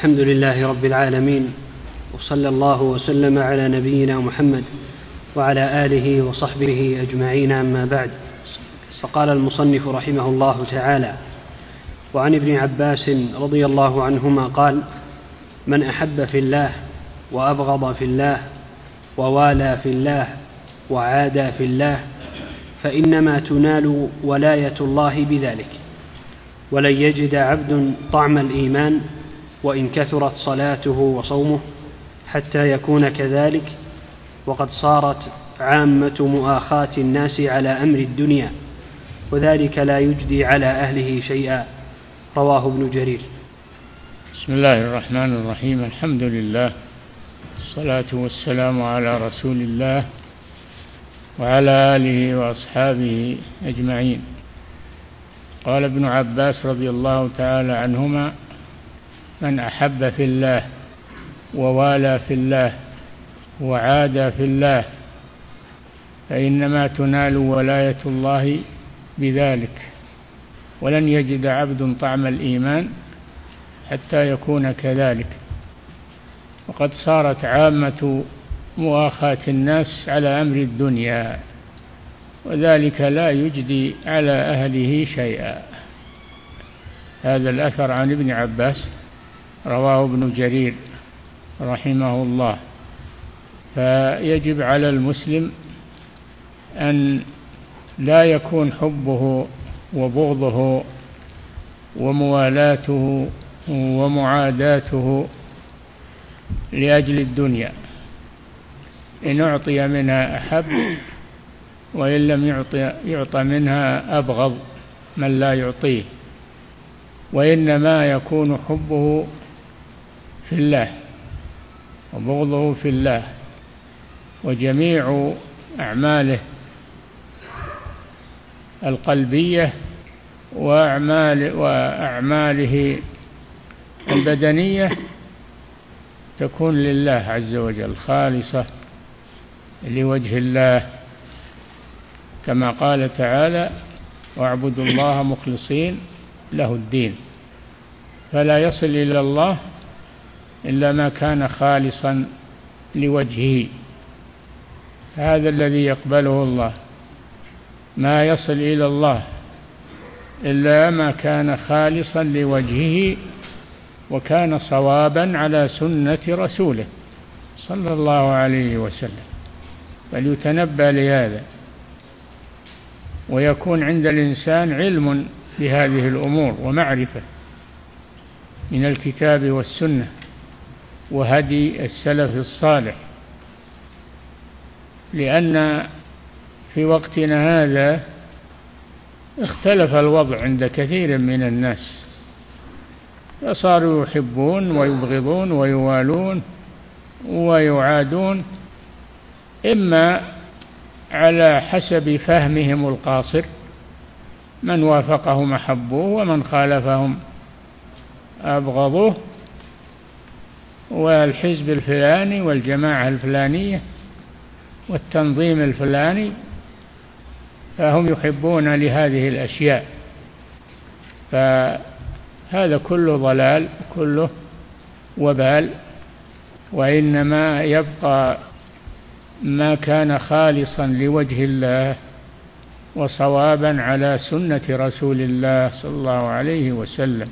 الحمد لله رب العالمين وصلى الله وسلم على نبينا محمد وعلى آله وصحبه أجمعين أما بعد. فقال المصنف رحمه الله تعالى وعن ابن عباس رضي الله عنهما قال من أحب في الله وأبغض في الله ووالى في الله وعادى في الله فإنما تنال ولاية الله بذلك ولن يجد عبد طعم الإيمان وإن كثرت صلاته وصومه حتى يكون كذلك وقد صارت عامة مؤاخاة الناس على أمر الدنيا وذلك لا يجدي على أهله شيئا. رواه ابن جرير. بسم الله الرحمن الرحيم. الحمد لله الصلاة والسلام على رسول الله وعلى آله وأصحابه أجمعين. قال ابن عباس رضي الله تعالى عنهما من أحب في الله ووالى في الله وعادى في الله فإنما تنال ولاية الله بذلك. ولن يجد عبد طعم الإيمان حتى يكون كذلك. وقد صارت عامة مؤاخاة الناس على أمر الدنيا وذلك لا يجدي على أهله شيئا. هذا الأثر عن ابن عباس رواه ابن جرير رحمه الله. فيجب على المسلم أن لا يكون حبه وبغضه وموالاته ومعاداته لأجل الدنيا. إن أعطي منها أحب وإن لم يعطي يعطى منها أبغض من لا يعطيه. وإنما يكون حبه في الله وبغضه في الله وجميع أعماله القلبية وأعمال وأعماله البدنية تكون لله عز وجل خالصة لوجه الله. كما قال تعالى واعبدوا الله مخلصين له الدين فلا يصل إلى الله إلا ما كان خالصا لوجهه. هذا الذي يقبله الله. ما يصل إلى الله إلا ما كان خالصا لوجهه وكان صوابا على سنة رسوله صلى الله عليه وسلم. فليتنبأ لهذا. ويكون عند الإنسان علم بهذه الأمور ومعرفة من الكتاب والسنة. وهدي السلف الصالح. لأن في وقتنا هذا اختلف الوضع عند كثير من الناس. فصاروا يحبون ويبغضون ويوالون ويعادون إما على حسب فهمهم القاصر من وافقهم أحبوه ومن خالفهم أبغضوه. والحزب الفلاني والجماعة الفلانية والتنظيم الفلاني فهم يحبون لهذه الأشياء. فهذا كله ضلال كله وبال وإنما يبقى ما كان خالصا لوجه الله وصوابا على سنة رسول الله صلى الله عليه وسلم.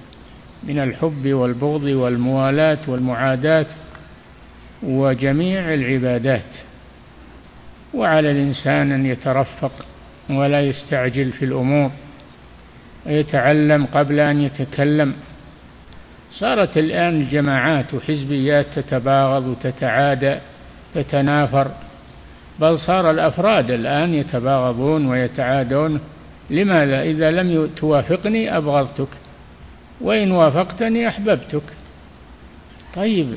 من الحب والبغض والموالاة والمعاداة وجميع العبادات. وعلى الإنسان أن يترفق ولا يستعجل في الأمور ويتعلم قبل أن يتكلم. صارت الآن الجماعات وحزبيات تتباغض وتتعادى تتنافر بل صار الأفراد الآن يتباغضون ويتعادون. لماذا؟ إذا لم توافقني أبغضتك. وإن وافقتني أحببتك. طيب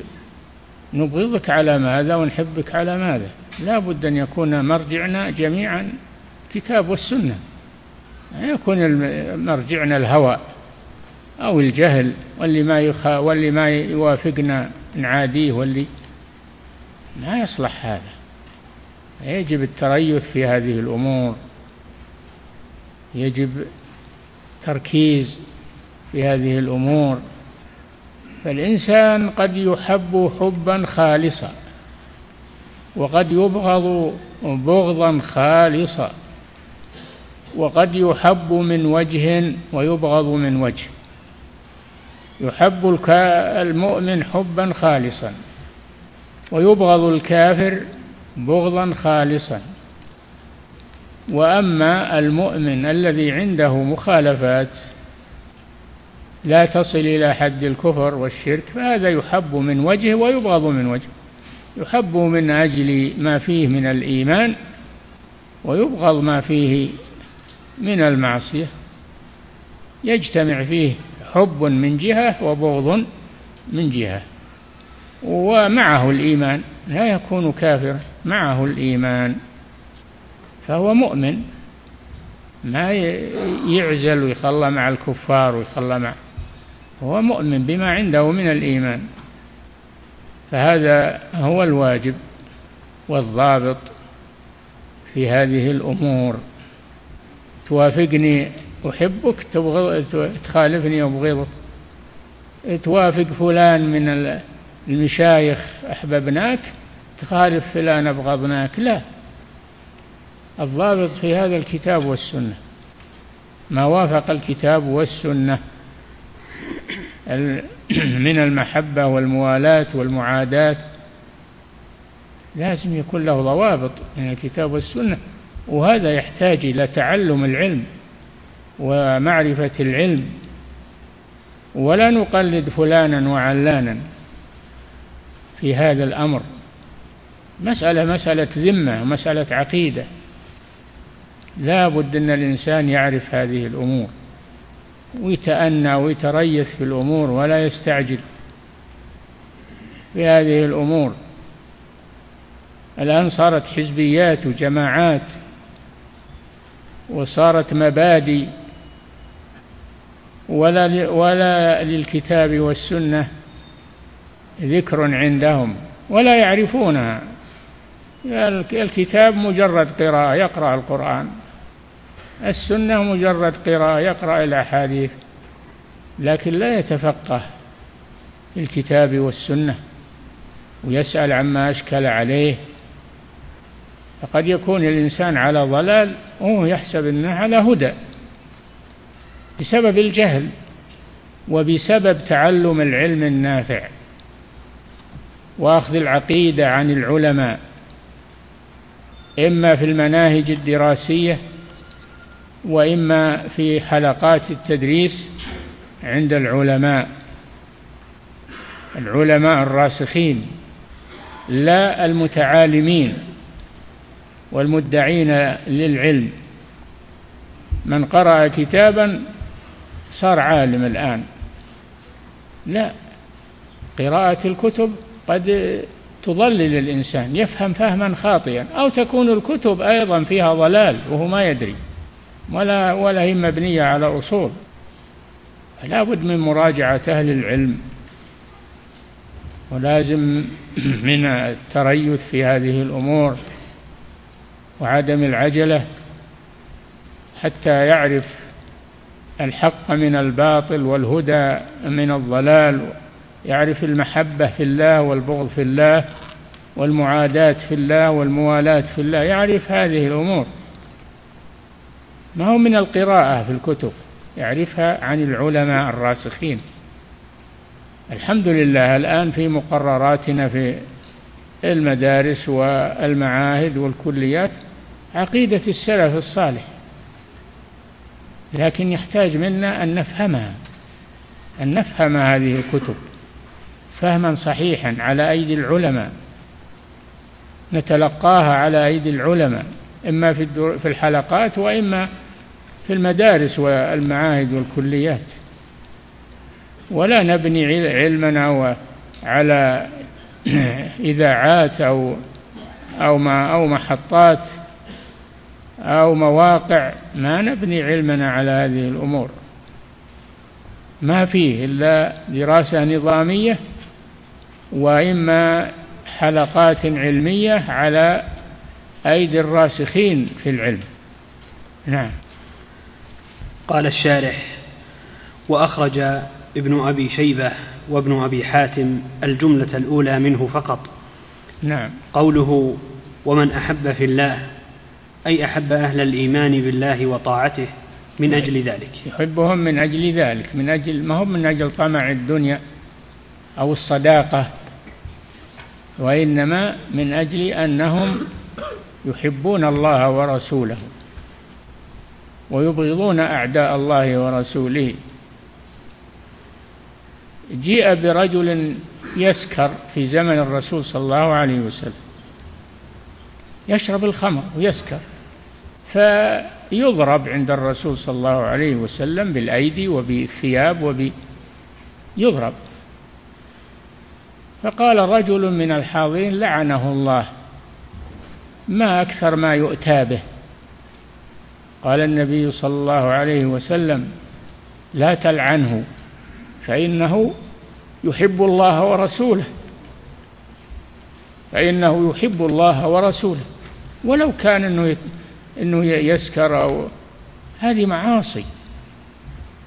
نبغضك على ماذا ونحبك على ماذا؟ لا بد أن يكون مرجعنا جميعا كتاب والسنة. لا يكون مرجعنا الهوى أو الجهل واللي ما يخا واللي ما يوافقنا نعاديه واللي ما يصلح هذا. يجب التريث في هذه الأمور. يجب تركيز في هذه الأمور. فالإنسان قد يحب حبا خالصا وقد يبغض بغضا خالصا وقد يحب من وجه ويبغض من وجه. يحب المؤمن حبا خالصا ويبغض الكافر بغضا خالصا. وأما المؤمن الذي عنده مخالفات لا تصل إلى حد الكفر والشرك فهذا يحب من وجه ويبغض من وجه يحب من أجل ما فيه من الإيمان ويبغض ما فيه من المعصية. يجتمع فيه حب من جهة وبغض من جهة. ومعه الإيمان لا يكون كافرا معه الإيمان. فهو مؤمن ما يعزل ويخلى مع الكفار ويخلى مع هو مؤمن بما عنده من الإيمان. فهذا هو الواجب والضابط في هذه الأمور. توافقني أحبك تبغض تخالفني أبغضك. توافق فلان من المشايخ أحببناك. تخالف فلان أبغضناك. لا. الضابط في هذا الكتاب والسنة. ما وافق الكتاب والسنة. من المحبة والموالاة والمعاداة. لازم يكون له ضوابط من الكتاب والسنة وهذا يحتاج إلى تعلم العلم ومعرفة العلم. ولا نقلد فلانا وعلانا في هذا الأمر. مسألة مسألة ذمة مسألة عقيدة. لا بد أن الإنسان يعرف هذه الأمور. ويتأنى ويتريث في الأمور ولا يستعجل في هذه الأمور. الآن صارت حزبيات وجماعات وصارت مبادئ ولا ولا للكتاب والسنة ذكر عندهم ولا يعرفونها. الكتاب مجرد قراءة يقرأ القرآن. السنة مجرد قراءة يقرأ الأحاديث لكن لا يتفقه في الكتاب والسنة ويسأل عما أشكل عليه. فقد يكون الإنسان على ضلال وهو يحسب أنه على هدى. بسبب الجهل وبسبب تعلم العلم النافع وأخذ العقيدة عن العلماء إما في المناهج الدراسية وإما في حلقات التدريس عند العلماء العلماء الراسخين لا المتعالمين والمدعين للعلم. من قرأ كتابا صار عالم الآن. لا قراءة الكتب قد تضلل الإنسان يفهم فهما خاطئا أو تكون الكتب أيضا فيها ضلال وهو ما يدري. ولا ولا هي مبنية على أصول. فلا بد من مراجعة أهل العلم. ولازم من التريث في هذه الأمور وعدم العجلة حتى يعرف الحق من الباطل والهدى من الضلال يعرف المحبة في الله والبغض في الله والمعاداة في الله والموالاة في الله يعرف هذه الأمور. ما هو من القراءة في الكتب؟ يعرفها عن العلماء الراسخين. الحمد لله الآن في مقرراتنا في المدارس والمعاهد والكليات عقيدة السلف الصالح. لكن يحتاج منا أن نفهمها أن نفهم هذه الكتب فهما صحيحا على أيدي العلماء. نتلقاها على أيدي العلماء إما في الحلقات وإما في المدارس والمعاهد والكليات. ولا نبني علمنا على إذاعات أو أو ما أو محطات أو مواقع. ما نبني علمنا على هذه الأمور. ما فيه إلا دراسة نظامية وإما حلقات علمية على أيدي الراسخين في العلم. نعم. قال الشارح وأخرج ابن أبي شيبة وابن أبي حاتم الجملة الأولى منه فقط. نعم. قوله ومن أحب في الله أي أحب أهل الإيمان بالله وطاعته من أجل ذلك. يحبهم من أجل ذلك من أجل ما هو من أجل طمع الدنيا أو الصداقة وإنما من أجل أنهم يحبون الله ورسوله. ويبغضون أعداء الله ورسوله. جيء برجل يسكر في زمن الرسول صلى الله عليه وسلم. يشرب الخمر ويسكر. فيضرب عند الرسول صلى الله عليه وسلم بالأيدي وبالثياب وب يضرب فقال رجل من الحاضرين لعنه الله. ما أكثر ما يؤتى به. قال النبي صلى الله عليه وسلم لا تلعنه فإنه يحب الله ورسوله. فإنه يحب الله ورسوله. ولو كان إنه إنه يسكر أو هذه معاصي.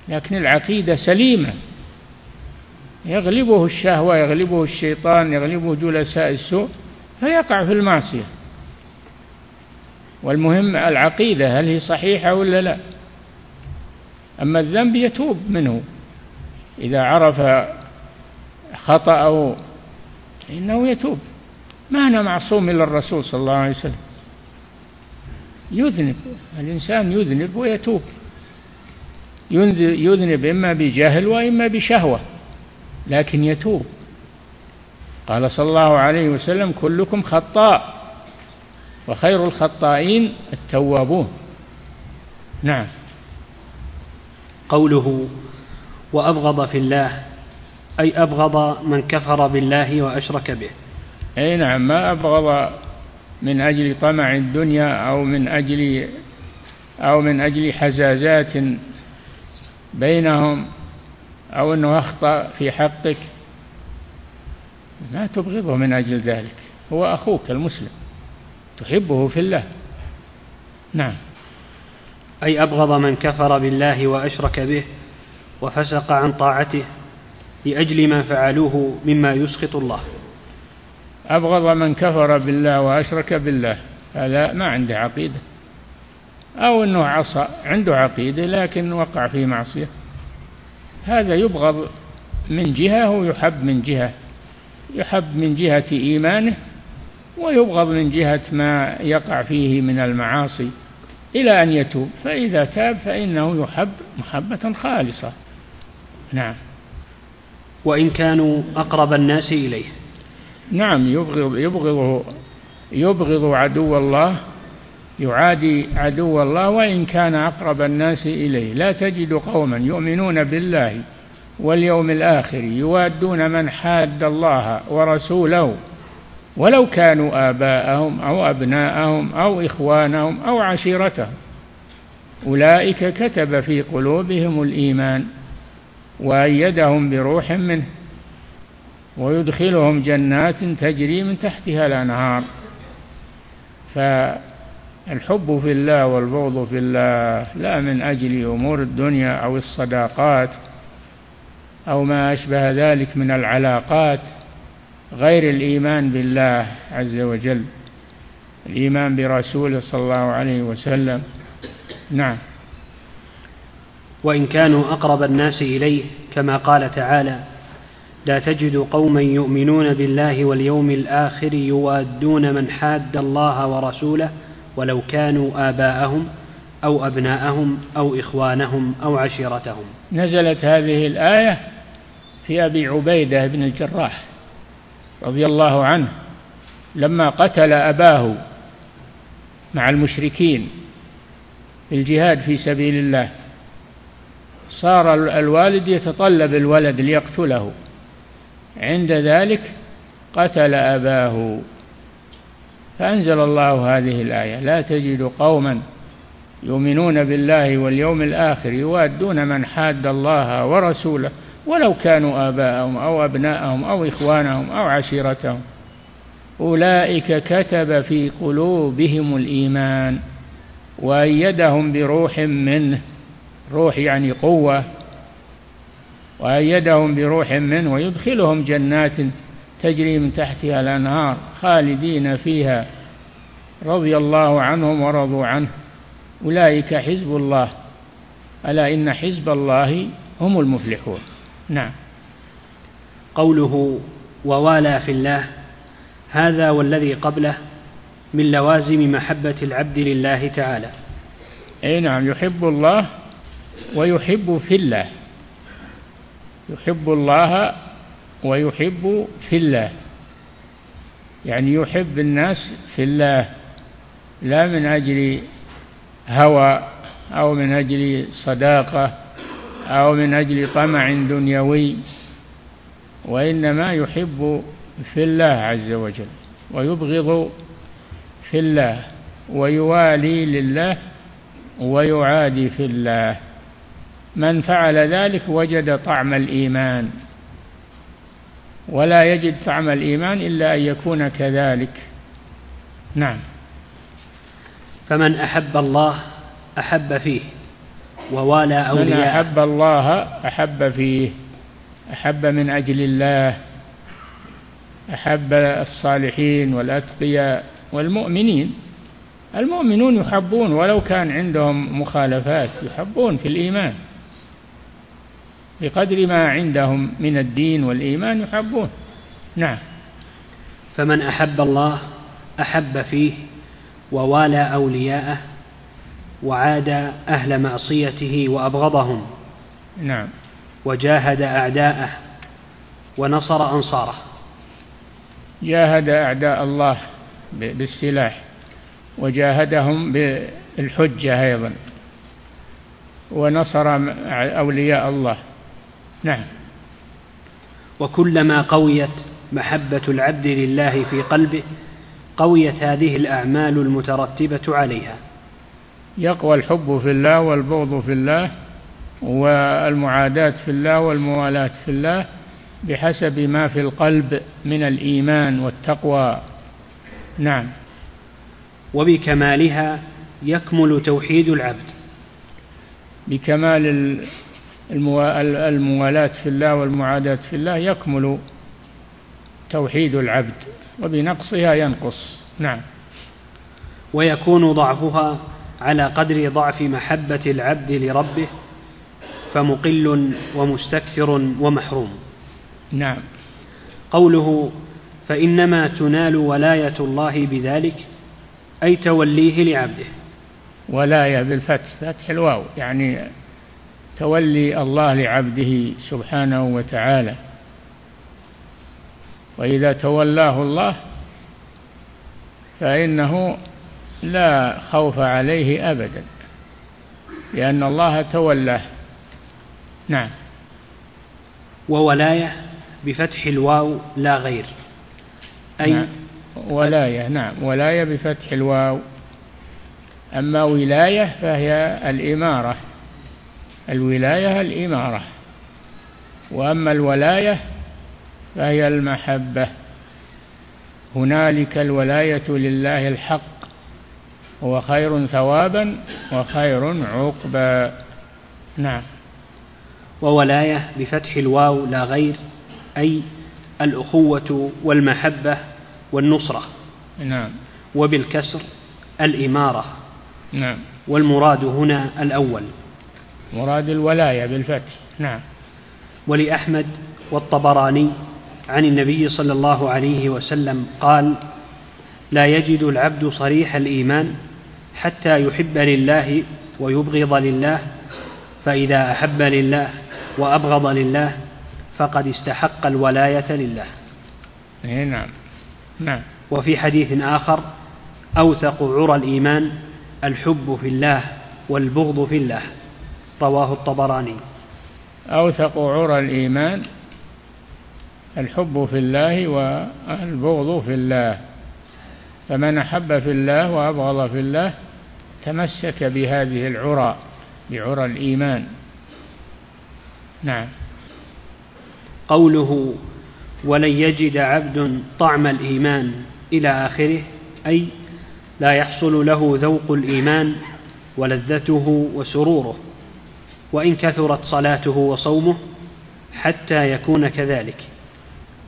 لكن العقيدة سليمة. يغلبه الشهوة يغلبه الشيطان يغلبه جلساء السوء فيقع في المعصية. والمهم العقيدة هل هي صحيحة ولا لا؟ أما الذنب يتوب منه. إذا عرف خطأه فإنه يتوب. ما أنا معصوم إلا الرسول صلى الله عليه وسلم. يذنب الإنسان يذنب ويتوب. يذنب إما بجهل وإما بشهوة لكن يتوب. قال صلى الله عليه وسلم كلكم خطاء. وخير الخطائين التوابون. نعم. قوله وأبغض في الله أي أبغض من كفر بالله وأشرك به. أي نعم ما أبغض من أجل طمع الدنيا أو من أجل أو من أجل حزازات بينهم أو أنه أخطأ في حقك. لا تبغضه من أجل ذلك. هو أخوك المسلم. تحبه في الله. نعم. أي أبغض من كفر بالله وأشرك به وفسق عن طاعته لأجل ما فعلوه مما يسخط الله. أبغض من كفر بالله وأشرك بالله. هذا ما عنده عقيدة. أو أنه عصى عنده عقيدة لكن وقع في معصية. هذا يبغض من جهة ويحب من جهة. يحب من جهة إيمانه ويبغض من جهة ما يقع فيه من المعاصي إلى أن يتوب. فإذا تاب فإنه يحب محبة خالصة. نعم. وإن كانوا أقرب الناس إليه. نعم يبغض يبغضه يبغض عدو الله يعادي عدو الله وإن كان أقرب الناس إليه. لا تجد قوما يؤمنون بالله واليوم الآخر يوادون من حاد الله ورسوله ولو كانوا آباءهم أو أبناءهم أو إخوانهم أو عشيرتهم. أولئك كتب في قلوبهم الإيمان وأيدهم بروح منه ويدخلهم جنات تجري من تحتها الأنهار. فالحب في الله والبغض في الله لا من أجل أمور الدنيا أو الصداقات أو ما أشبه ذلك من العلاقات. غير الإيمان بالله عز وجل. الإيمان برسوله صلى الله عليه وسلم. نعم. وإن كانوا أقرب الناس إليه كما قال تعالى لا تجد قوما يؤمنون بالله واليوم الآخر يوادون من حاد الله ورسوله ولو كانوا آباءهم أو أبناءهم أو إخوانهم أو عشيرتهم. نزلت هذه الآية في أبي عبيدة بن الجراح. رضي الله عنه لما قتل أباه مع المشركين في الجهاد في سبيل الله صار الوالد يتطلب الولد ليقتله. عند ذلك قتل أباه. فأنزل الله هذه الآية لا تجد قوما يؤمنون بالله واليوم الآخر يوادون من حاد الله ورسوله ولو كانوا آباءهم أو أبناءهم أو إخوانهم أو عشيرتهم. أولئك كتب في قلوبهم الإيمان وأيدهم بروح منه. روح يعني قوة. وأيدهم بروح منه ويدخلهم جنات تجري من تحتها الأنهار خالدين فيها. رضي الله عنهم ورضوا عنه. أولئك حزب الله. ألا إن حزب الله هم المفلحون. نعم. قوله ووالى في الله هذا والذي قبله من لوازم محبة العبد لله تعالى. أي نعم يحب الله ويحب في الله. يحب الله ويحب في الله. يعني يحب الناس في الله لا من أجل هوى أو من أجل صداقة أو من أجل طمع دنيوي وإنما يحب في الله عز وجل ويبغض في الله ويوالي لله ويعادي في الله. من فعل ذلك وجد طعم الإيمان. ولا يجد طعم الإيمان إلا أن يكون كذلك. نعم. فمن أحب الله أحب فيه. ووالى أولياء. من أحب الله أحب فيه أحب من أجل الله أحب الصالحين والأتقياء والمؤمنين. المؤمنون يحبون ولو كان عندهم مخالفات يحبون في الإيمان. بقدر ما عندهم من الدين والإيمان يحبون. نعم. فمن أحب الله أحب فيه ووالى أولياءه. وعاد أهل معصيته وأبغضهم. نعم. وجاهد أعداءه ونصر أنصاره. جاهد أعداء الله بالسلاح وجاهدهم بالحجة أيضا ونصر أولياء الله. نعم. وكلما قويت محبة العبد لله في قلبه قويت هذه الأعمال المترتبة عليها. يقوى الحب في الله والبغض في الله والمعاداة في الله والموالاة في الله بحسب ما في القلب من الإيمان والتقوى. نعم. وبكمالها يكمل توحيد العبد. بكمال الموالاة في الله والمعاداة في الله يكمل توحيد العبد وبنقصها ينقص. نعم. ويكون ضعفها على قدر ضعف محبة العبد لربه فمقل ومستكثر ومحروم. نعم. قوله فإنما تنال ولاية الله بذلك أي توليه لعبده. ولاية بالفتح فتح الواو يعني تولي الله لعبده سبحانه وتعالى. وإذا تولاه الله فإنه لا خوف عليه أبدا لأن الله تولاه. نعم. وولاية بفتح الواو لا غير. أي نعم. ولاية نعم. ولاية بفتح الواو. أما ولاية فهي الإمارة. الولاية الإمارة. وأما الولاية فهي المحبة. هنالك الولاية لله الحق. هو خير ثوابا وخير عقبا. نعم. وولاية بفتح الواو لا غير أي الأخوة والمحبة والنصرة. نعم. وبالكسر الإمارة. نعم. والمراد هنا الأول. مراد الولاية بالفتح. نعم. ولأحمد والطبراني عن النبي صلى الله عليه وسلم قال لا يجد العبد صريح الإيمان حتى يحب لله ويبغض لله فإذا أحب لله وأبغض لله فقد استحق الولاية لله. نعم. نعم. وفي حديث آخر أوثق عرى الإيمان الحب في الله والبغض في الله. رواه الطبراني. أوثق عرى الإيمان الحب في الله والبغض في الله. فمن أحب في الله وأبغض في الله تمسك بهذه العرى بعرى الإيمان. نعم. قوله ولن يجد عبد طعم الإيمان إلى آخره أي لا يحصل له ذوق الإيمان ولذته وسروره وإن كثرت صلاته وصومه حتى يكون كذلك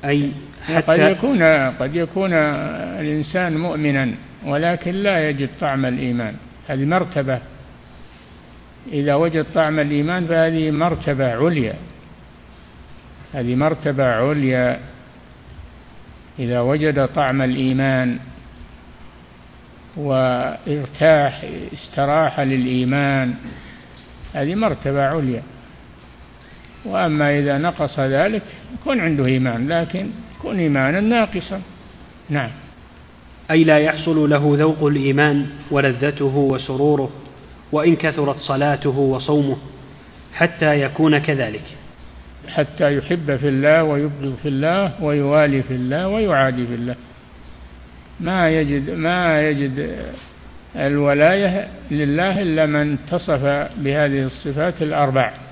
أي حتى قد يكون قد يكون الإنسان مؤمنا ولكن لا يجد طعم الإيمان. هذه مرتبة. إذا وجد طعم الإيمان فهذه مرتبة عليا. هذه مرتبة عليا. إذا وجد طعم الإيمان وارتاح استراح للإيمان هذه مرتبة عليا. وأما إذا نقص ذلك يكون عنده إيمان لكن يكون إيمانا ناقصا. نعم. أي لا يحصل له ذوق الإيمان ولذته وسروره وإن كثرت صلاته وصومه حتى يكون كذلك. حتى يحب في الله ويبغض في الله ويوالي في الله ويعادي في الله. ما يجد ما يجد الولاية لله إلا من اتصف بهذه الصفات الأربع.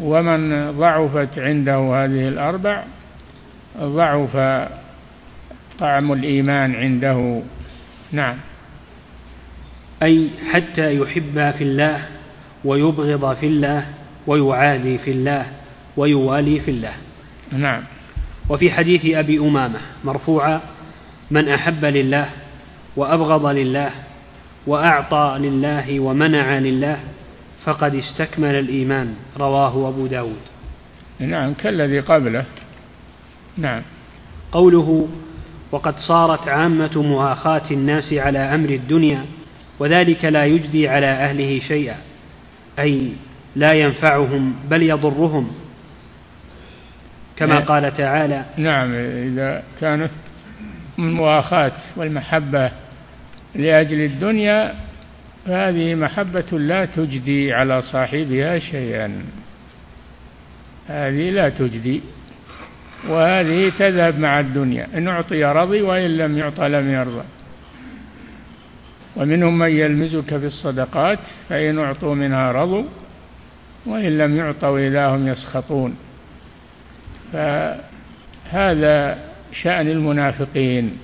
ومن ضعفت عنده هذه الأربع ضعف طعم الإيمان عنده. نعم. أي حتى يحب في الله ويبغض في الله ويعادي في الله ويوالي في الله. نعم. وفي حديث أبي أمامة مرفوعا من أحب لله وأبغض لله وأعطى لله ومنع لله فقد استكمل الإيمان رواه أبو داود. نعم كالذي قبله. نعم. قوله وقد صارت عامة مؤاخاة الناس على أمر الدنيا وذلك لا يجدي على أهله شيئا أي لا ينفعهم بل يضرهم. كما نعم. قال تعالى نعم إذا كانت المؤاخاة والمحبة لأجل الدنيا فهذه محبة لا تجدي على صاحبها شيئا. هذه لا تجدي وهذه تذهب مع الدنيا. إن أعطي رضي وإن لم يعطى لم يرضى. ومنهم من يلمزك في الصدقات فإن أعطوا منها رضوا وإن لم يعطوا إذا هم يسخطون. فهذا شأن المنافقين.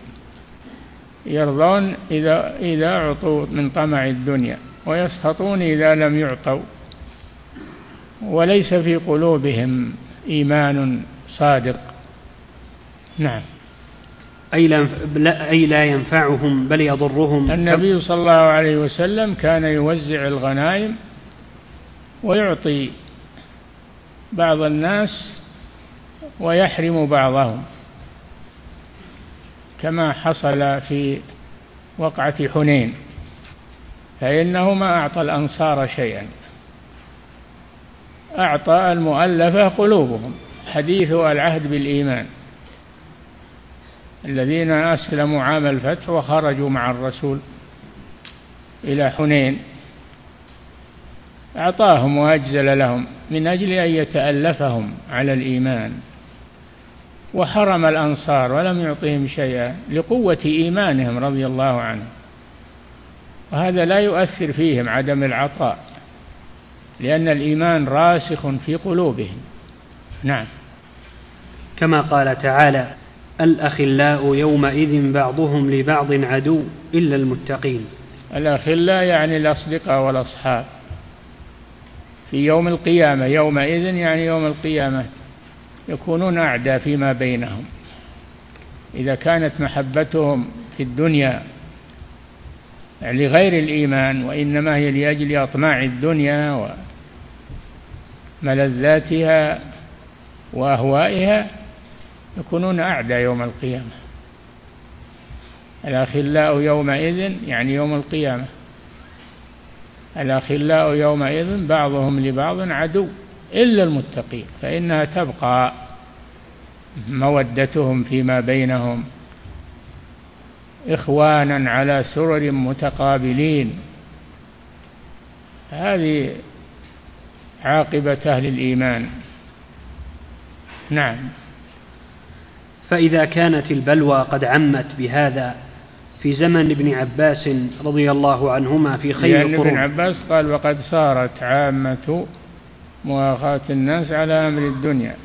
يرضون إذا إذا أعطوا من طمع الدنيا ويسخطون إذا لم يعطوا. وليس في قلوبهم إيمان صادق. نعم. أي لا, أي لا ينفعهم بل يضرهم. النبي صلى الله عليه وسلم كان يوزع الغنائم ويعطي بعض الناس ويحرم بعضهم. كما حصل في وقعة حنين فإنه ما أعطى الأنصار شيئا. أعطى المؤلفة قلوبهم حديث العهد بالإيمان. الذين أسلموا عام الفتح وخرجوا مع الرسول إلى حنين أعطاهم وأجزل لهم من أجل أن يتألفهم على الإيمان. وحرم الأنصار ولم يعطهم شيئا لقوة إيمانهم رضي الله عنهم. وهذا لا يؤثر فيهم عدم العطاء لأن الإيمان راسخ في قلوبهم. نعم. كما قال تعالى الأخلاء يومئذ بعضهم لبعض عدو إلا المتقين. الأخلاء يعني الأصدقاء والأصحاب. في يوم القيامة يومئذ يعني يوم القيامة. يكونون أعداء فيما بينهم. إذا كانت محبتهم في الدنيا لغير الإيمان وإنما هي لأجل أطماع الدنيا وملذاتها وأهوائها يكونون أعداء يوم القيامة. الأخلاء يومئذ يعني يوم القيامة. الأخلاء يومئذ بعضهم لبعض عدو. إلا المتقين فإنها تبقى مودتهم فيما بينهم إخوانا على سرر متقابلين. هذه عاقبة أهل الإيمان. نعم. فإذا كانت البلوى قد عمت بهذا في زمن ابن عباس رضي الله عنهما في خير لأن ابن عباس قال وقد صارت عامة مؤاخاة الناس على أمر الدنيا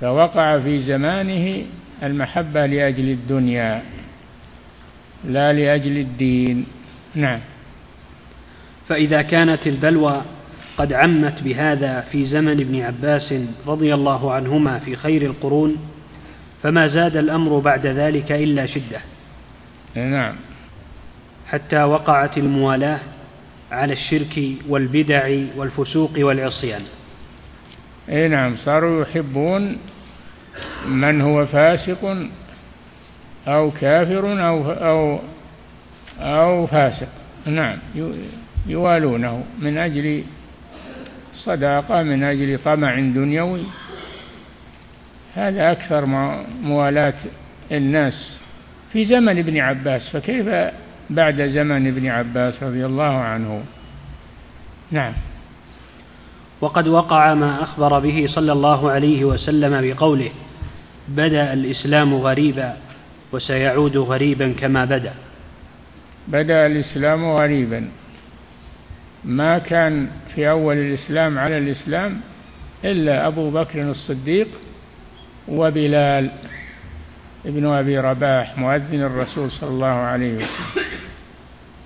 فوقع في زمانه المحبة لأجل الدنيا لا لأجل الدين. نعم. فإذا كانت البلوى قد عمت بهذا في زمن ابن عباس رضي الله عنهما في خير القرون فما زاد الأمر بعد ذلك إلا شدة. نعم. حتى وقعت الموالاة على الشرك والبدع والفسوق والعصيان. اي نعم صاروا يحبون من هو فاسق أو كافر أو أو أو فاسق. نعم يوالونه من أجل صداقة من أجل طمع دنيوي. هذا أكثر موالاة الناس. في زمن ابن عباس فكيف بعد زمن ابن عباس رضي الله عنه. نعم. وقد وقع ما أخبر به صلى الله عليه وسلم بقوله بدأ الإسلام غريبا وسيعود غريبا كما بدأ. بدأ الإسلام غريبا. ما كان في أول الإسلام على الإسلام إلا أبو بكر الصديق وبلال. ابن أبي رباح مؤذن الرسول صلى الله عليه وسلم.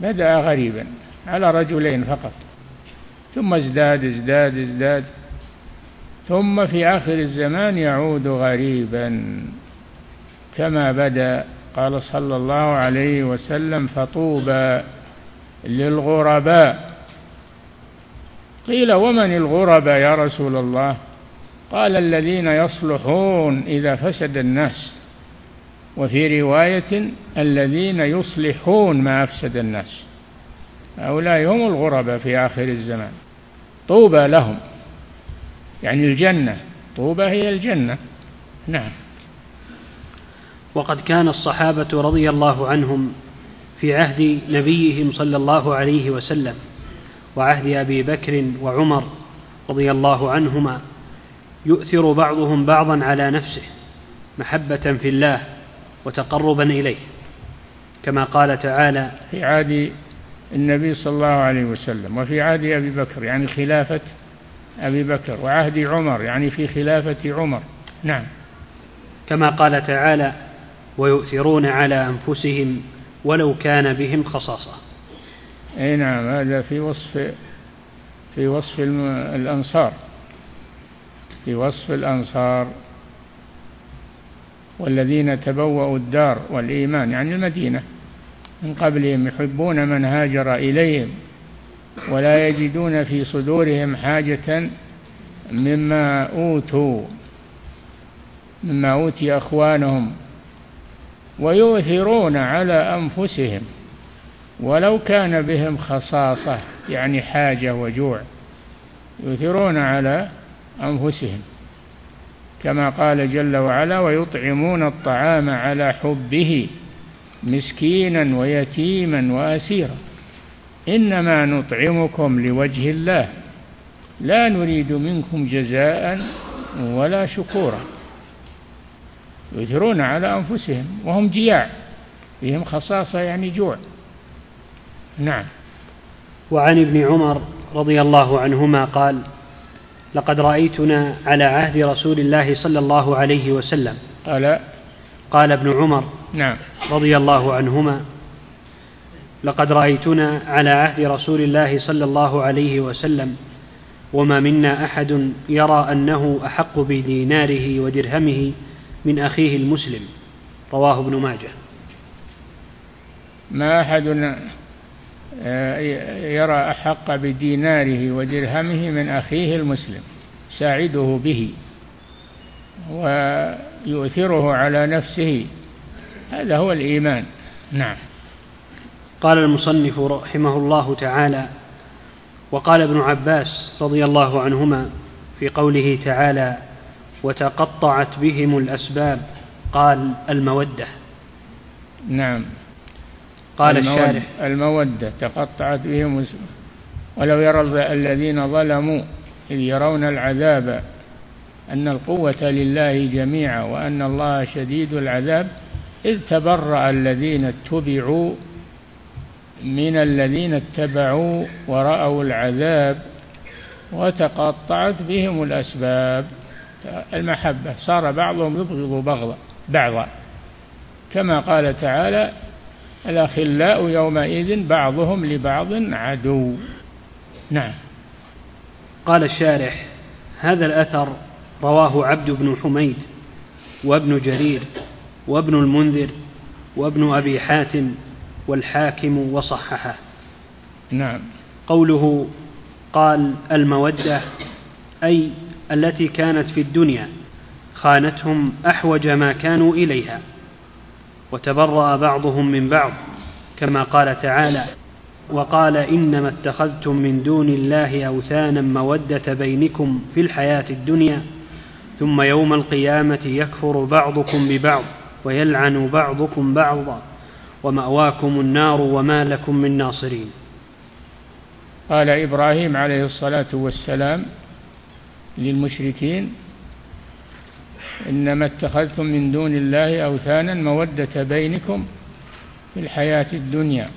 بدأ غريبا على رجلين فقط. ثم ازداد ازداد ازداد. ثم في آخر الزمان يعود غريبا. كما بدأ قال صلى الله عليه وسلم فطوبى للغرباء. قيل ومن الغرباء يا رسول الله؟ قال الذين يصلحون إذا فسد الناس. وفي رواية الذين يصلحون ما أفسد الناس. هؤلاء هم الغرباء في آخر الزمان. طوبى لهم. يعني الجنة. طوبى هي الجنة. نعم. وقد كان الصحابة رضي الله عنهم في عهد نبيهم صلى الله عليه وسلم وعهد أبي بكر وعمر رضي الله عنهما يؤثر بعضهم بعضا على نفسه محبة في الله وتقربا إليه كما قال تعالى في عهد النبي صلى الله عليه وسلم وفي عهد أبي بكر يعني خلافة أبي بكر وعهد عمر يعني في خلافة عمر. نعم. كما قال تعالى ويؤثرون على أنفسهم ولو كان بهم خصاصة. أي نعم هذا في وصف في وصف الأنصار. في وصف الأنصار. والذين تبوأوا الدار والإيمان يعني المدينة. من قبلهم يحبون من هاجر إليهم ولا يجدون في صدورهم حاجة مما أوتوا مما أوتي أخوانهم ويؤثرون على أنفسهم. ولو كان بهم خصاصة يعني حاجة وجوع يؤثرون على أنفسهم. كما قال جل وعلا ويطعمون الطعام على حبه مسكينا ويتيما وأسيرا. إنما نطعمكم لوجه الله لا نريد منكم جزاء ولا شكورا. يؤثرون على أنفسهم وهم جياع فيهم خصاصة يعني جوع. نعم. وعن ابن عمر رضي الله عنهما قال لقد رأيتنا على عهد رسول الله صلى الله عليه وسلم. قال؟ قال ابن عمر نعم. رضي الله عنهما لقد رأيتنا على عهد رسول الله صلى الله عليه وسلم وما منا أحد يرى أنه أحق بديناره ودرهمه من أخيه المسلم. رواه ابن ماجه. ما آه، يرى أحق بديناره ودرهمه من أخيه المسلم ساعده به ويؤثره على نفسه. هذا هو الإيمان. نعم. قال المصنف رحمه الله تعالى وقال ابن عباس رضي الله عنهما في قوله تعالى وتقطعت بهم الأسباب قال المودة. نعم. قال المودة الشارح. المودة تقطعت بهم ولو يرى الذين ظلموا إذ يرون العذاب أن القوة لله جميعا وأن الله شديد العذاب إذ تبرأ الذين اتبعوا من الذين اتبعوا ورأوا العذاب وتقطعت بهم الأسباب. المحبة صار بعضهم يبغض بغضا بعضا. كما قال تعالى الأخلاء يومئذ بعضهم لبعض عدو. نعم. قال الشارح هذا الأثر رواه عبد بن حميد وابن جرير وابن المنذر وابن أبي حاتم والحاكم وصححه. نعم. قوله قال المودة أي التي كانت في الدنيا خانتهم أحوج ما كانوا إليها. وتبرأ بعضهم من بعض كما قال تعالى وقال إنما اتخذتم من دون الله أوثانا مودة بينكم في الحياة الدنيا ثم يوم القيامة يكفر بعضكم ببعض ويلعن بعضكم بعضا ومأواكم النار وما لكم من ناصرين. قال إبراهيم عليه الصلاة والسلام للمشركين إنما اتخذتم من دون الله أوثانا مودة بينكم في الحياة الدنيا.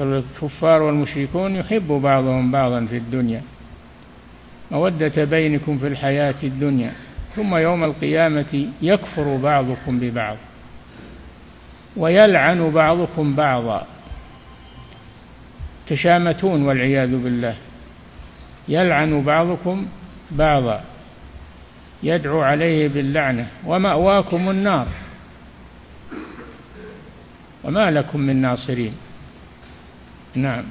الكفار والمشركون يحب بعضهم بعضا في الدنيا. مودة بينكم في الحياة الدنيا. ثم يوم القيامة يكفر بعضكم ببعض ويلعن بعضكم بعضا. تشامتون والعياذ بالله. يلعن بعضكم بعضا. يدعو عليه باللعنة. ومأواكم النار. وما لكم من ناصرين. نعم.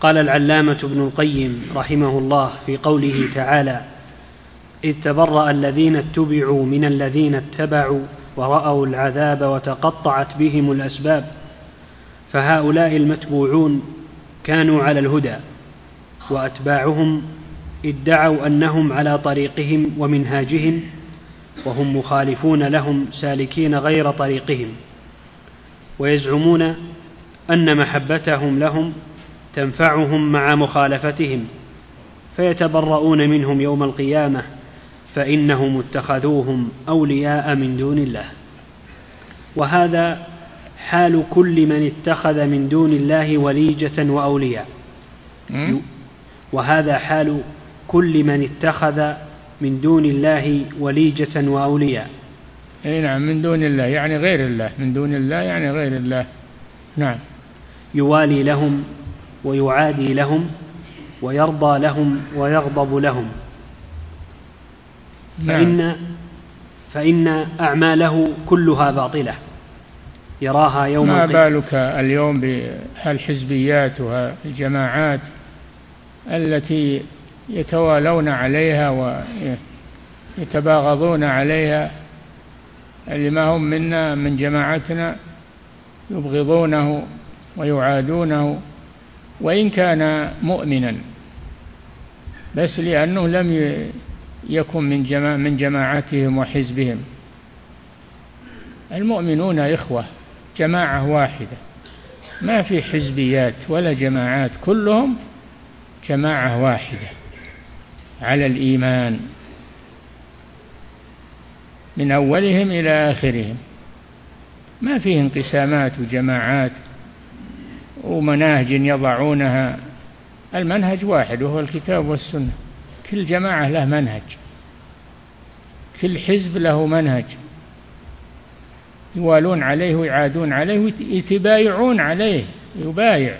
قال العلامة ابن القيم رحمه الله في قوله تعالى إذ تبرأ الذين اتبعوا من الذين اتبعوا ورأوا العذاب وتقطعت بهم الأسباب فهؤلاء المتبوعون كانوا على الهدى وأتباعهم ادعوا أنهم على طريقهم ومنهاجهم وهم مخالفون لهم سالكين غير طريقهم ويزعمون أن محبتهم لهم تنفعهم مع مخالفتهم فيتبرؤون منهم يوم القيامة فإنهم اتخذوهم أولياء من دون الله وهذا حال كل من اتخذ من دون الله وليجة وأولياء وهذا حال كل من اتخذ من دون الله وليجة وأولياء. أي نعم من دون الله يعني غير الله. من دون الله يعني غير الله. نعم. يوالي لهم ويعادي لهم ويرضى لهم ويغضب لهم. نعم. فإن فإن أعماله كلها باطلة. يراها يوم ما بالك اليوم بالحزبيات والجماعات التي يتوالون عليها ويتباغضون عليها اللي ما هم منا من جماعتنا يبغضونه ويعادونه وإن كان مؤمنا بس لأنه لم يكن من جماع من جماعتهم وحزبهم. المؤمنون إخوة جماعة واحدة. ما في حزبيات ولا جماعات كلهم جماعة واحدة. على الإيمان. من أولهم إلى آخرهم. ما فيه انقسامات وجماعات ومناهج يضعونها. المنهج واحد وهو الكتاب والسنة. كل جماعة له منهج. كل حزب له منهج. يوالون عليه ويعادون عليه ويتبايعون عليه. يبايع.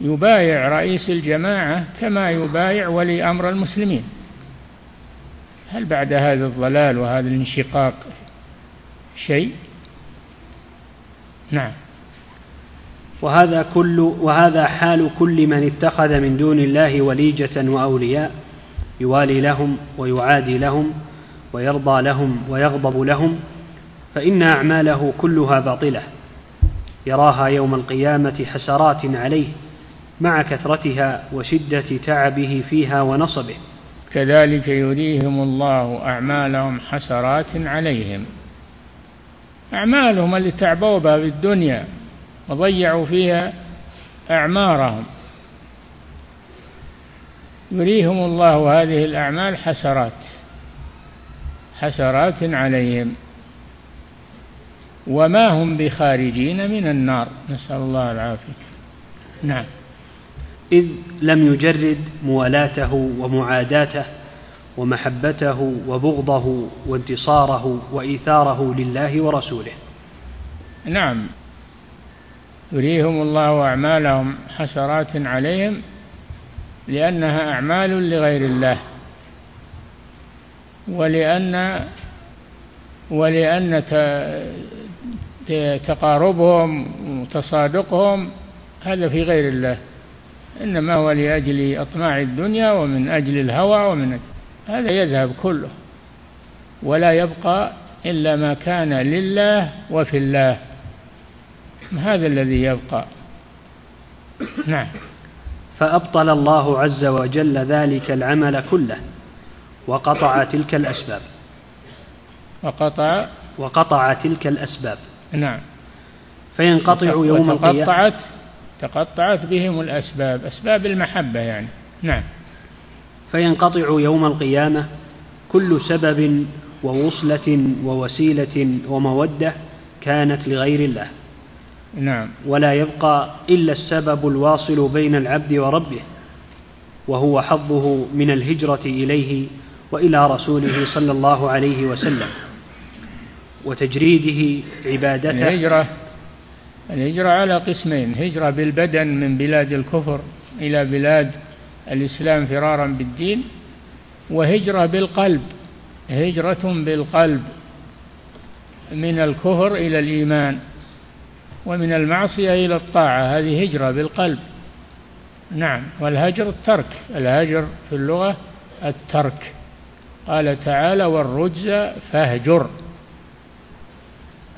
يبايع رئيس الجماعة كما يبايع ولي أمر المسلمين. هل بعد هذا الضلال وهذا الانشقاق شيء؟ نعم. وهذا كل وهذا حال كل من اتخذ من دون الله وليجة وأولياء يوالي لهم ويعادي لهم ويرضى لهم ويغضب لهم فإن أعماله كلها باطلة يراها يوم القيامة حسرات عليه. مع كثرتها وشدة تعبه فيها ونصبه. كذلك يريهم الله أعمالهم حسرات عليهم. أعمالهم اللي تعبوا بها في الدنيا وضيعوا فيها أعمارهم. يريهم الله هذه الأعمال حسرات حسرات عليهم. وما هم بخارجين من النار. نسأل الله العافية. نعم. إذ لم يجرد موالاته ومعاداته ومحبته وبغضه وانتصاره وإيثاره لله ورسوله. نعم. يريهم الله أعمالهم حسرات عليهم لأنها أعمال لغير الله. ولأن ولأن تقاربهم وتصادقهم هذا في غير الله. إنما هو لأجل أطماع الدنيا ومن أجل الهوى ومن هذا يذهب كله. ولا يبقى إلا ما كان لله وفي الله. هذا الذي يبقى. نعم. فأبطل الله عز وجل ذلك العمل كله وقطع تلك الأسباب. وقطع وقطع تلك الأسباب. نعم. فينقطع يوم القيامة. تقطعت بهم الأسباب أسباب المحبة يعني. نعم. فينقطع يوم القيامة كل سبب ووصلة ووسيلة ومودة كانت لغير الله. نعم. ولا يبقى إلا السبب الواصل بين العبد وربه وهو حظه من الهجرة إليه وإلى رسوله صلى الله عليه وسلم وتجريده عبادته الهجرة الهجرة على قسمين هجرة بالبدن من بلاد الكفر إلى بلاد الإسلام فرارا بالدين وهجرة بالقلب هجرة بالقلب من الكفر إلى الإيمان ومن المعصية إلى الطاعة هذه هجرة بالقلب. نعم والهجر الترك الهجر في اللغة الترك. قال تعالى والرجز فاهجر.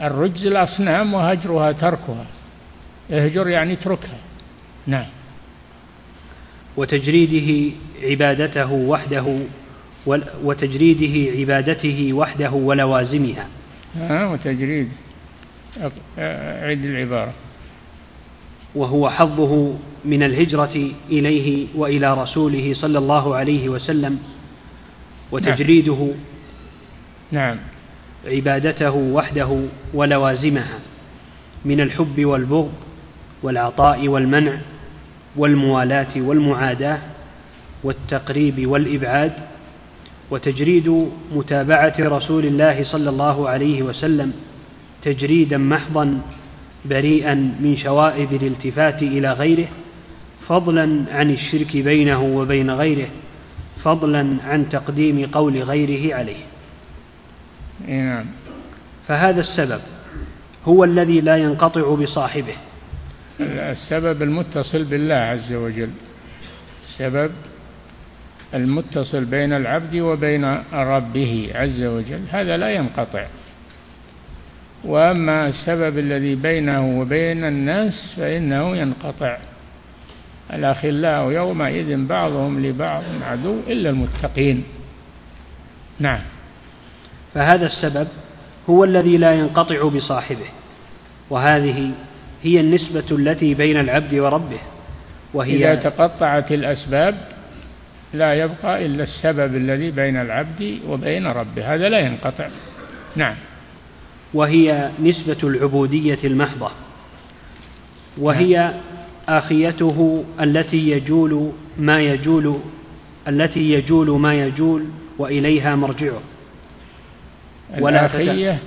الرجز الأصنام وهجرها تركها. اهجر يعني اتركها نعم. وتجريده عبادته وحده وتجريده عبادته وحده ولوازمها. ها وتجريد عد العبارة. وهو حظه من الهجرة إليه وإلى رسوله صلى الله عليه وسلم وتجريده نعم. عبادته وحده ولوازمها من الحب والبغض والعطاء والمنع والموالاة والمعاداة والتقريب والإبعاد وتجريد متابعة رسول الله صلى الله عليه وسلم تجريدا محضا بريئا من شوائب الالتفات إلى غيره فضلا عن الشرك بينه وبين غيره فضلا عن تقديم قول غيره عليه. نعم. فهذا السبب هو الذي لا ينقطع بصاحبه. السبب المتصل بالله عز وجل. السبب المتصل بين العبد وبين ربه عز وجل. هذا لا ينقطع. وأما السبب الذي بينه وبين الناس فإنه ينقطع. الأخلاء يومئذ بعضهم لبعض عدو إلا المتقين. نعم. فهذا السبب هو الذي لا ينقطع بصاحبه وهذه هي النسبة التي بين العبد وربه وهي إذا تقطعت الأسباب لا يبقى إلا السبب الذي بين العبد وبين ربه هذا لا ينقطع. نعم. وهي نسبة العبودية المحضة وهي نعم. آخيته التي يجول ما يجول التي يجول ما يجول وإليها مرجعه. ولا الآخية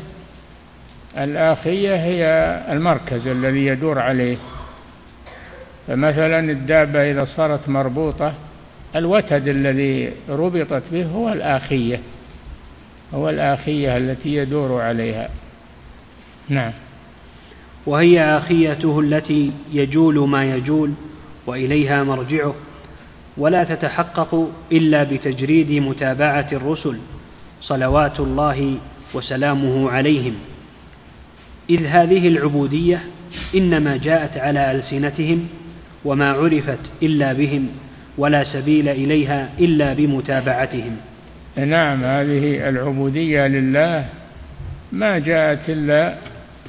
الآخية هي المركز الذي يدور عليه. فمثلا الدابة إذا صارت مربوطة الوتد الذي ربطت به هو الآخية هو الآخية التي يدور عليها. نعم. وهي آخيته التي يجول ما يجول وإليها مرجعه ولا تتحقق إلا بتجريد متابعة الرسل صلوات الله وسلامه عليهم. إذ هذه العبودية إنما جاءت على ألسنتهم وما عرفت إلا بهم ولا سبيل إليها إلا بمتابعتهم. نعم هذه العبودية لله ما جاءت إلا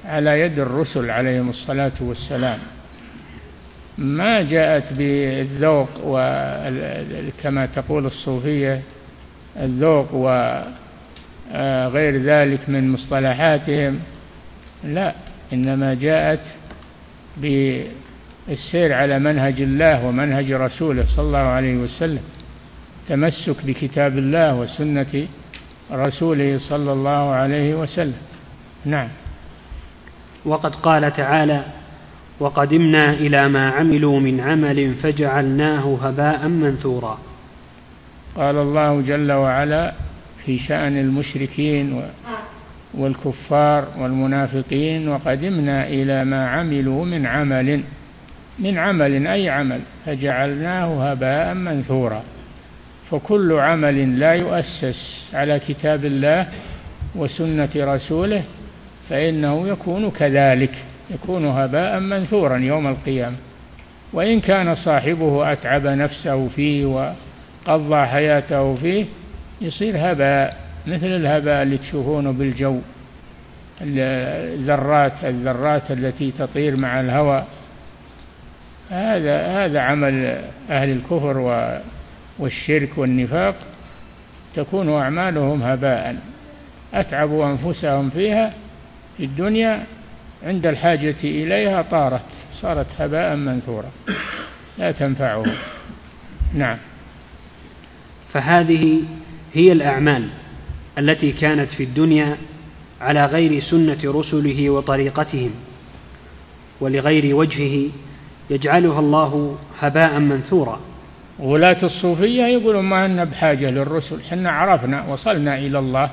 على يد الرسل عليهم الصلاة والسلام. ما جاءت بالذوق وكما تقول الصوفية الذوق وغير ذلك من مصطلحاتهم. لا إنما جاءت بالسير على منهج الله ومنهج رسوله صلى الله عليه وسلم تمسك بكتاب الله وسنة رسوله صلى الله عليه وسلم. نعم. وقد قال تعالى وقدمنا إلى ما عملوا من عمل فجعلناه هباء منثورا. قال الله جل وعلا في شأن المشركين والكفار والمنافقين وقدمنا إلى ما عملوا من عمل من عمل أي عمل؟ فجعلناه هباء منثورا. فكل عمل لا يؤسس على كتاب الله وسنة رسوله فإنه يكون كذلك يكون هباء منثورا يوم القيامة. وإن كان صاحبه أتعب نفسه فيه وقضى حياته فيه يصير هباء مثل الهباء اللي تشوفونه بالجو الذرات الذرات التي تطير مع الهواء. هذا هذا عمل أهل الكفر والشرك والنفاق. تكون أعمالهم هباء. أتعبوا أنفسهم فيها في الدنيا. عند الحاجة إليها طارت صارت هباء منثورا لا تنفعه نعم. فهذه هي الأعمال التي كانت في الدنيا على غير سنة رسله وطريقتهم ولغير وجهه يجعلها الله هباء منثورا. ولاة الصوفية يقولون ما لنا بحاجة للرسل حنا عرفنا وصلنا إلى الله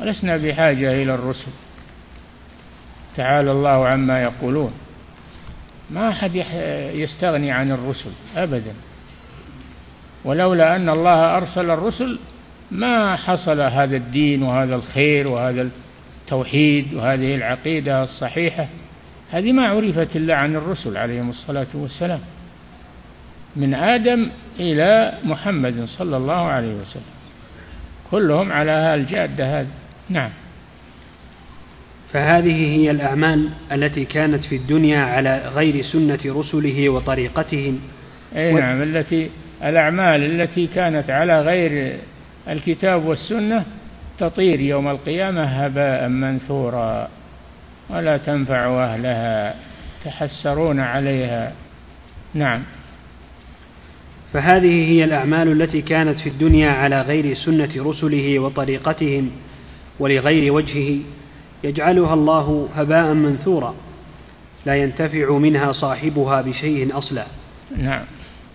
ولسنا بحاجة إلى الرسل. تعالى الله عما يقولون. ما أحد يستغني عن الرسل أبدا. ولولا أن الله أرسل الرسل ما حصل هذا الدين وهذا الخير وهذا التوحيد وهذه العقيدة الصحيحة. هذه ما عرفت إلا عن الرسل عليهم الصلاة والسلام من آدم إلى محمد صلى الله عليه وسلم. كلهم على الجادة هذه. نعم. فهذه هي الأعمال التي كانت في الدنيا على غير سنة رسله وطريقتهم. أي نعم التي الأعمال التي كانت على غير الكتاب والسنة تطير يوم القيامة هباء منثورا ولا تنفع أهلها تحسرون عليها. نعم. فهذه هي الأعمال التي كانت في الدنيا على غير سنة رسله وطريقتهم ولغير وجهه يجعلها الله هباء منثورا لا ينتفع منها صاحبها بشيء أصلا. نعم.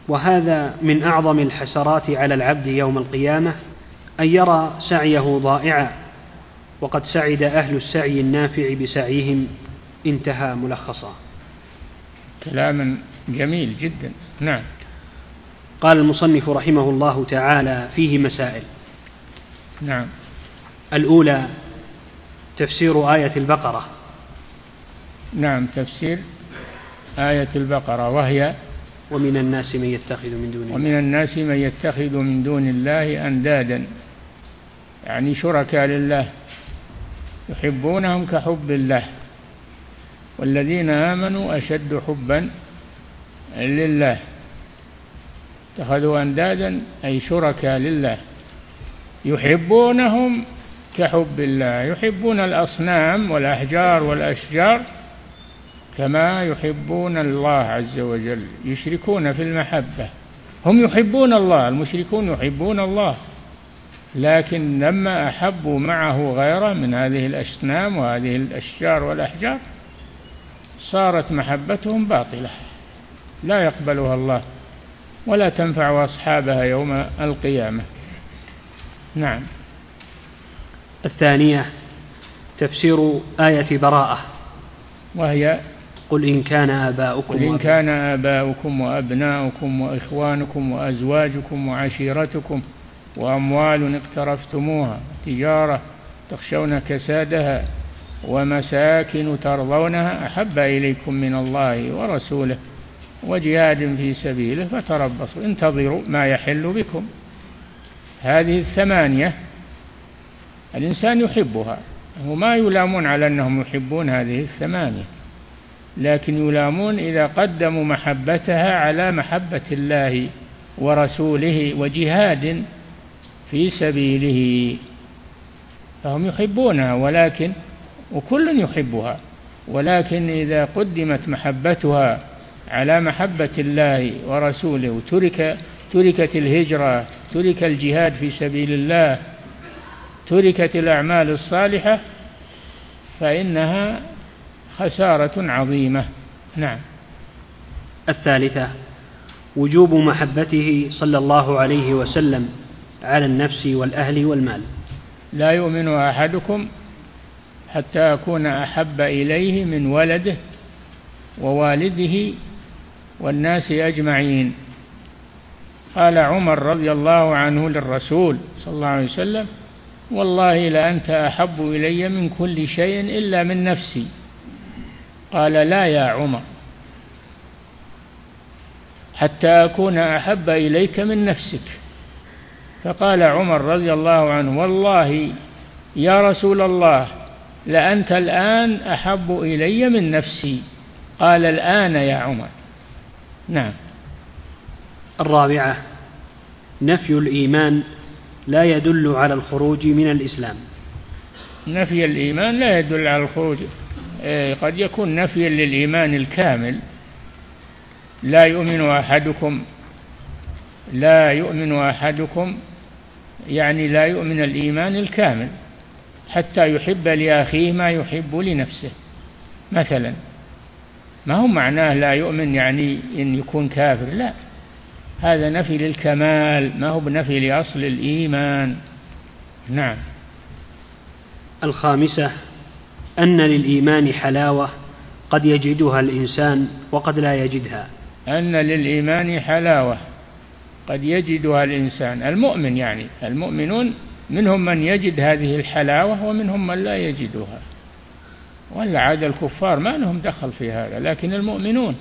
وهذا من أعظم الحسرات على العبد يوم القيامة أن يرى سعيه ضائعا وقد سعد أهل السعي النافع بسعيهم انتهى ملخصا. كلام جميل جدا نعم. قال المصنف رحمه الله تعالى فيه مسائل. نعم. الأولى تفسير آية البقرة. نعم تفسير آية البقرة وهي ومن الناس من يتخذ من دون الله. ومن الناس من يتخذ من دون الله أندادا. يعني شركاء لله يحبونهم كحب الله. والذين آمنوا أشد حبا لله. اتخذوا أندادا أي شركاء لله. يحبونهم كحب الله. يحبون الأصنام والأحجار والأشجار. كما يحبون الله عز وجل يشركون في المحبة. هم يحبون الله المشركون يحبون الله. لكن لما أحبوا معه غيره من هذه الأصنام وهذه الأشجار والأحجار صارت محبتهم باطلة. لا يقبلها الله ولا تنفع أصحابها يوم القيامة. نعم. الثانية تفسير آية براءة. وهي قل إن كان آباؤكم قل إن كان آباؤكم وأبناؤكم وإخوانكم وأزواجكم وعشيرتكم وأموال اقترفتموها تجارة تخشون كسادها ومساكن ترضونها أحب إليكم من الله ورسوله وجهاد في سبيله فتربصوا انتظروا ما يحل بكم. هذه الثمانية الإنسان يحبها وما يلامون على أنهم يحبون هذه الثمانية. لكن يلامون إذا قدموا محبتها على محبة الله ورسوله وجهاد في سبيله. فهم يحبونها ولكن وكل يحبها ولكن إذا قدمت محبتها على محبة الله ورسوله وترك تركت الهجرة ترك الجهاد في سبيل الله تركت الأعمال الصالحة فإنها خسارة عظيمة. نعم. الثالثة وجوب محبته صلى الله عليه وسلم على النفس والأهل والمال. لا يؤمن أحدكم حتى أكون أحب إليه من ولده ووالده والناس أجمعين. قال عمر رضي الله عنه للرسول صلى الله عليه وسلم والله لأنت أحب إلي من كل شيء إلا من نفسي. قال لا يا عمر. حتى أكون أحب إليك من نفسك. فقال عمر رضي الله عنه والله يا رسول الله لأنت الآن أحب إلي من نفسي. قال الآن يا عمر. نعم. الرابعة نفي الإيمان لا يدل على الخروج من الإسلام. نفي الإيمان لا يدل على الخروج. قد يكون نفيا للإيمان الكامل. لا يؤمن أحدكم لا يؤمن أحدكم يعني لا يؤمن الإيمان الكامل حتى يحب لأخيه ما يحب لنفسه. مثلا ما هو معناه لا يؤمن يعني أن يكون كافر؟ لا هذا نفي للكمال ما هو بنفي لأصل الإيمان. نعم. الخامسة أن للإيمان حلاوة قد يجدها الإنسان وقد لا يجدها. أن للإيمان حلاوة قد يجدها الإنسان المؤمن يعني المؤمنون منهم من يجد هذه الحلاوة ومنهم من لا يجدها. ولا عاد الكفار ما لهم دخل في هذا لكن المؤمنون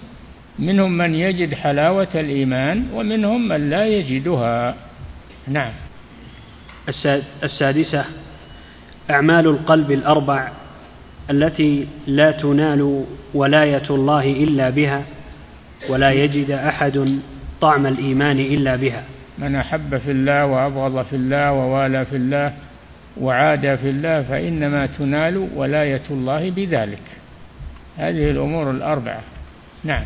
منهم من يجد حلاوة الإيمان ومنهم من لا يجدها. نعم. السادسة أعمال القلب الأربع التي لا تنال ولاية الله إلا بها ولا يجد أحد طعم الإيمان إلا بها. من أحب في الله وأبغض في الله ووالى في الله وعاد في الله فإنما تنال ولاية الله بذلك. هذه الأمور الأربعة. نعم.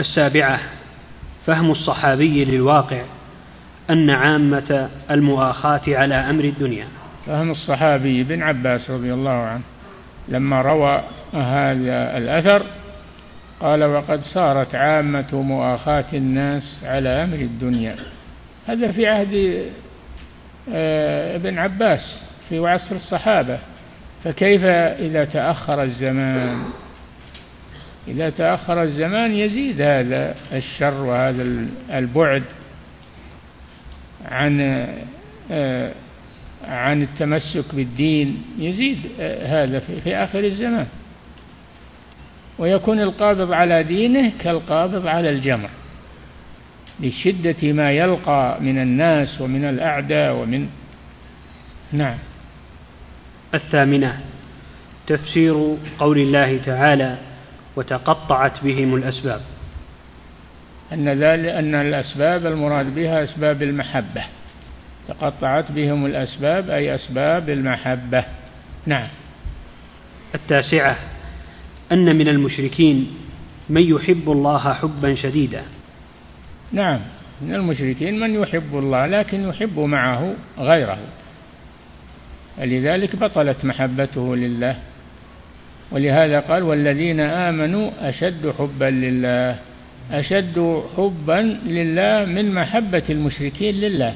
السابعة فهم الصحابي للواقع أن عامة المؤاخاة على أمر الدنيا. فهم الصحابي بن عباس رضي الله عنه لما روى هذا الأثر قال وقد صارت عامة مؤاخاة الناس على أمر الدنيا. هذا في عهد آه، ابن عباس في عصر الصحابة. فكيف إذا تأخر الزمان؟ إذا تأخر الزمان يزيد هذا الشر وهذا البعد عن آه، عن التمسك بالدين يزيد آه، هذا في آخر الزمان. ويكون القابض على دينه كالقابض على الجمر لشدة ما يلقى من الناس ومن الأعداء ومن نعم. الثامنة تفسير قول الله تعالى وتقطعت بهم الأسباب. أن ذلك أن الأسباب المراد بها أسباب المحبة. تقطعت بهم الأسباب أي أسباب المحبة. نعم. التاسعة أن من المشركين من يحب الله حبا شديدا. نعم. من المشركين من يحب الله لكن يحب معه غيره. لذلك بطلت محبته لله. ولهذا قال والذين آمنوا أشد حبا لله. أشد حبا لله من محبة المشركين لله.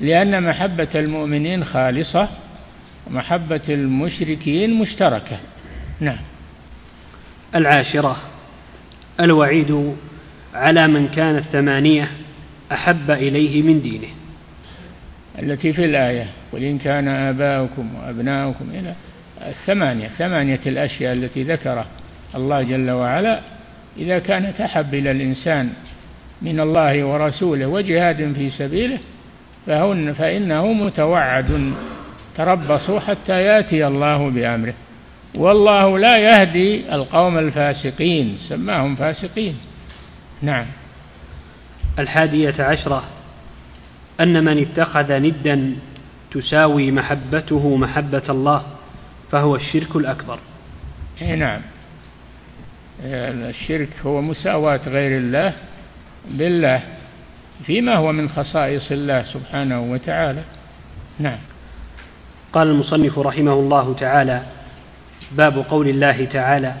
لأن محبة المؤمنين خالصة ومحبة المشركين مشتركة. نعم. العاشرة الوعيد على من كان الثمانية أحب إليه من دينه. التي في الآية قل إن كان آباؤكم وأبناؤكم إلى الثمانية ثمانية الأشياء التي ذكرها الله جل وعلا. إذا كانت أحب إلى الإنسان من الله ورسوله وجهاد في سبيله فهن فإنه متوعد. تربصوا حتى يأتي الله بأمره. والله لا يهدي القوم الفاسقين. سماهم فاسقين. نعم. الحادية عشرة. أن من اتخذ ندا تساوي محبته محبة الله فهو الشرك الأكبر. اي نعم. الشرك هو مساواة غير الله بالله. فيما هو من خصائص الله سبحانه وتعالى. نعم. قال المصنف رحمه الله تعالى باب قول الله تعالى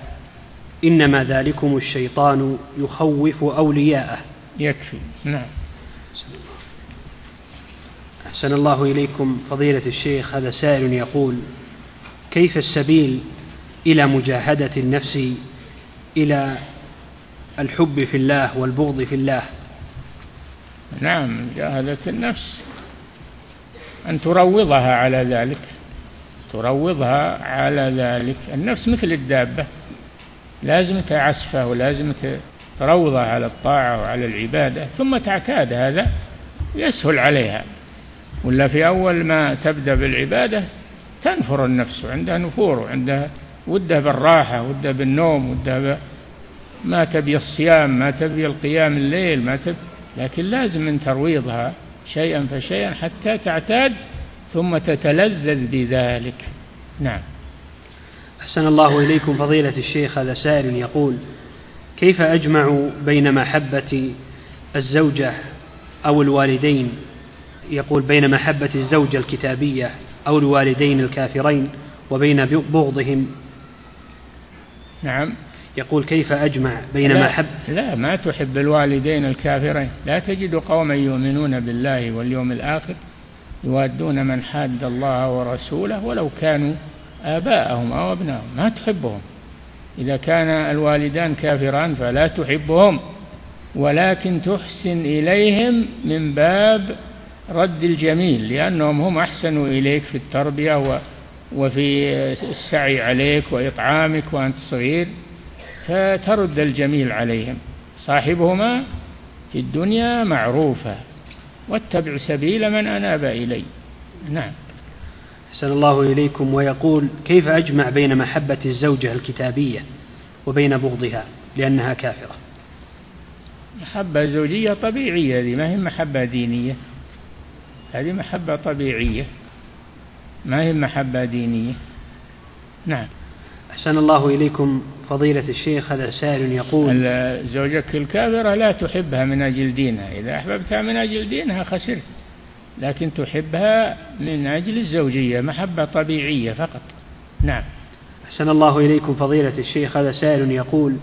إنما ذلكم الشيطان يخوف أولياءه. يكفي. نعم. أحسن الله إليكم فضيلة الشيخ هذا سائل يقول كيف السبيل إلى مجاهدة النفس إلى الحب في الله والبغض في الله؟ نعم مجاهدة النفس. أن تروضها على ذلك. تروضها على ذلك. النفس مثل الدابة. لازم تعسفه ولازم تروضها على الطاعة وعلى العبادة. ثم تعتاد هذا يسهل عليها. ولا في أول ما تبدأ بالعبادة تنفر النفس. عندها نفور وعندها ودها بالراحة ودها بالنوم ودها ما تبي الصيام ما تبي القيام الليل ما تبي لكن لازم من ترويضها شيئا فشيئا حتى تعتاد ثم تتلذذ بذلك. نعم. أحسن الله إليكم فضيلة الشيخ هذا سائل يقول كيف أجمع بين محبة الزوجة أو الوالدين؟ يقول بين محبة الزوجة الكتابية أو الوالدين الكافرين وبين بغضهم. نعم. يقول كيف أجمع بين لا محب لا ما تحب الوالدين الكافرين. لا تجد قوما يؤمنون بالله واليوم الآخر يوادون من حاد الله ورسوله ولو كانوا آباءهم أو أبنائهم ما تحبهم. إذا كان الوالدان كافران فلا تحبهم. ولكن تحسن إليهم من باب رد الجميل لأنهم هم أحسنوا إليك في التربية وفي السعي عليك وإطعامك وأنت صغير. فترد الجميل عليهم. صاحبهما في الدنيا معروفة واتبع سبيل من أناب إلي. نعم. أحسن الله إليكم ويقول كيف أجمع بين محبة الزوجة الكتابية وبين بغضها؟ لأنها كافرة. محبة زوجية طبيعية هذه ما هي محبة دينية. هذه محبة طبيعية. ما هي محبة دينية؟ نعم. أحسن الله إليكم فضيلة الشيخ هذا سائل يقول زوجك الكافرة لا تحبها من أجل دينها إذا أحببتها من أجل دينها خسرت لكن تحبها من أجل الزوجية محبة طبيعية فقط. نعم. أحسن الله إليكم فضيلة الشيخ هذا سائل يقول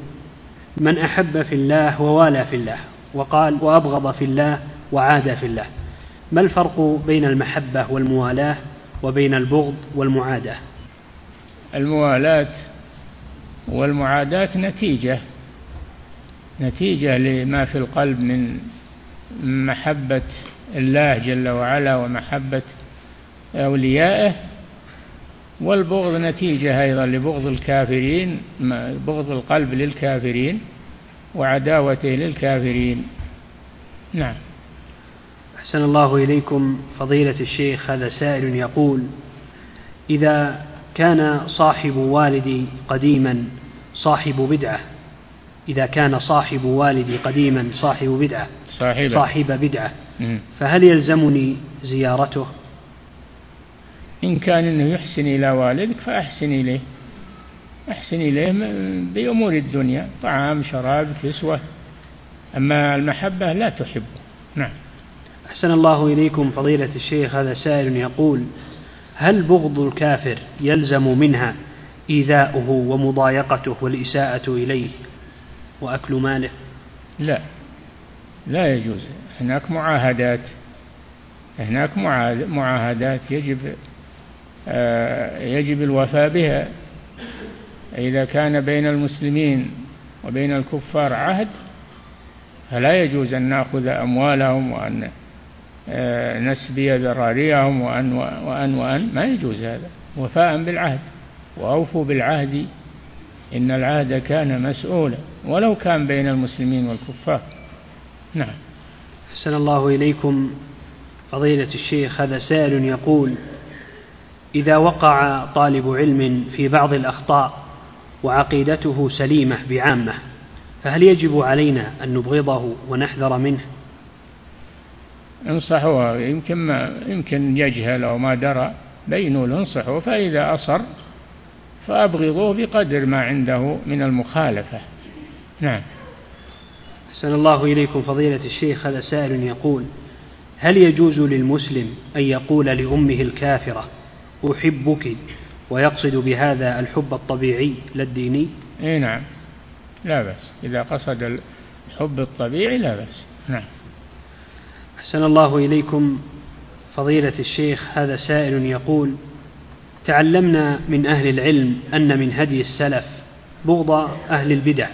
من أحب في الله ووالى في الله وقال وأبغض في الله وعاد في الله. ما الفرق بين المحبة والموالاة وبين البغض والمعاداة؟ الموالاة والمعاداة نتيجة نتيجة لما في القلب من محبة الله جل وعلا ومحبة أوليائه والبغض نتيجة أيضا لبغض الكافرين بغض القلب للكافرين وعداوته للكافرين. نعم. أحسن الله إليكم فضيلة الشيخ هذا سائل يقول إذا كان صاحب والدي قديما صاحب بدعة. إذا كان صاحب والدي قديما صاحب بدعة صاحب صاحب بدعة. فهل يلزمني زيارته؟ إن كان أنه يحسن إلى والدك فأحسن إليه. أحسن إليه بأمور الدنيا طعام شراب كسوة. أما المحبة لا تحبه. نعم. أحسن الله إليكم فضيلة الشيخ هذا سائل يقول هل بغض الكافر يلزم منها إيذاؤه ومضايقته والإساءة إليه وأكل ماله؟ لا. لا يجوز. هناك معاهدات. هناك معاهدات يجب آه، يجب الوفاء بها. إذا كان بين المسلمين وبين الكفار عهد فلا يجوز أن نأخذ أموالهم وأن نسبي ذراريهم وأن وأن وأن ما يجوز هذا. وفاء بالعهد. وأوفوا بالعهد. إن العهد كان مسؤولا. ولو كان بين المسلمين والكفار. نعم. أحسن الله إليكم. فضيلة الشيخ هذا سائل يقول إذا وقع طالب علم في بعض الأخطاء وعقيدته سليمة بعامة فهل يجب علينا أن نبغضه ونحذر منه؟ انصحوه يمكن ما يمكن يجهل أو ما درى بينوا له انصحوه فإذا أصر فأبغضوه بقدر ما عنده من المخالفة. نعم. أحسن الله إليكم فضيلة الشيخ هذا سائل يقول هل يجوز للمسلم أن يقول لأمه الكافرة أحبك ويقصد بهذا الحب الطبيعي لا الديني؟ أي نعم. لا بأس. إذا قصد الحب الطبيعي لا بأس. نعم. أحسن الله إليكم فضيلة الشيخ هذا سائل يقول تعلمنا من أهل العلم أن من هدي السلف بغض أهل البدع.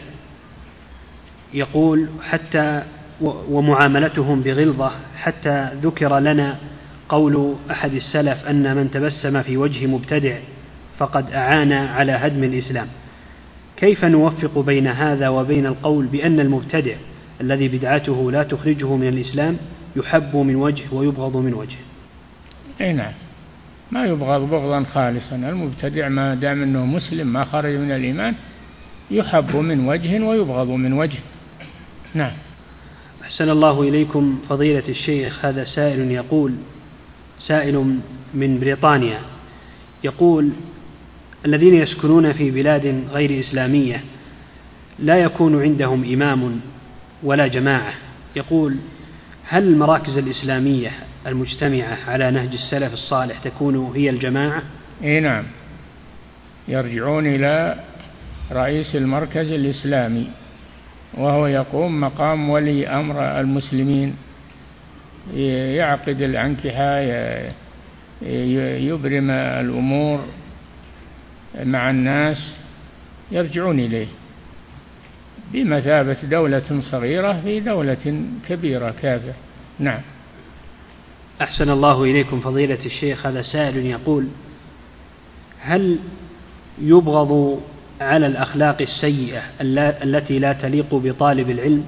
يقول حتى ومعاملتهم بغلظة حتى ذكر لنا قول أحد السلف أن من تبسم في وجه مبتدع فقد أعان على هدم الإسلام. كيف نوفق بين هذا وبين القول بأن المبتدع الذي بدعته لا تخرجه من الإسلام يحب من وجه ويبغض من وجه. أي نعم. ما يبغض بغضا خالصا. المبتدع ما دام أنه مسلم ما خرج من الإيمان يحب من وجه ويبغض من وجه. نعم. أحسن الله إليكم فضيلة الشيخ. هذا سائل يقول سائل من بريطانيا يقول الذين يسكنون في بلاد غير إسلامية لا يكون عندهم إمام ولا جماعة. يقول هل المراكز الإسلامية المجتمعة على نهج السلف الصالح تكون هي الجماعة؟ إي نعم يرجعون إلى رئيس المركز الإسلامي وهو يقوم مقام ولي أمر المسلمين يعقد الأنكحة يبرم الأمور مع الناس يرجعون إليه بمثابة دولة صغيرة في دولة كبيرة كافة. نعم. أحسن الله إليكم فضيلة الشيخ هذا سائل يقول هل يبغض على الأخلاق السيئة التي لا تليق بطالب العلم؟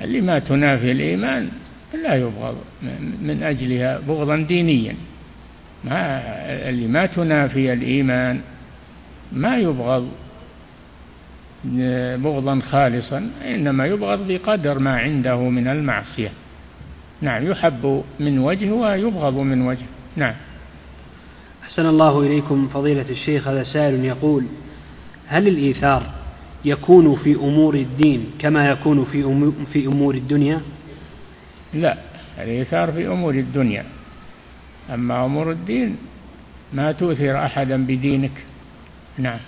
اللي ما تنافي الإيمان لا يبغض من أجلها بغضا دينيا. ما اللي ما تنافي الإيمان ما يبغض بغضا خالصا إنما يبغض بقدر ما عنده من المعصية. نعم يحب من وجه ويبغض من وجه. نعم. أحسن الله إليكم فضيلة الشيخ هذا سائل يقول هل الإيثار يكون في أمور الدين كما يكون في في أمور الدنيا؟ لا الإيثار في أمور الدنيا. أما أمور الدين ما تؤثر أحدا بدينك. نعم.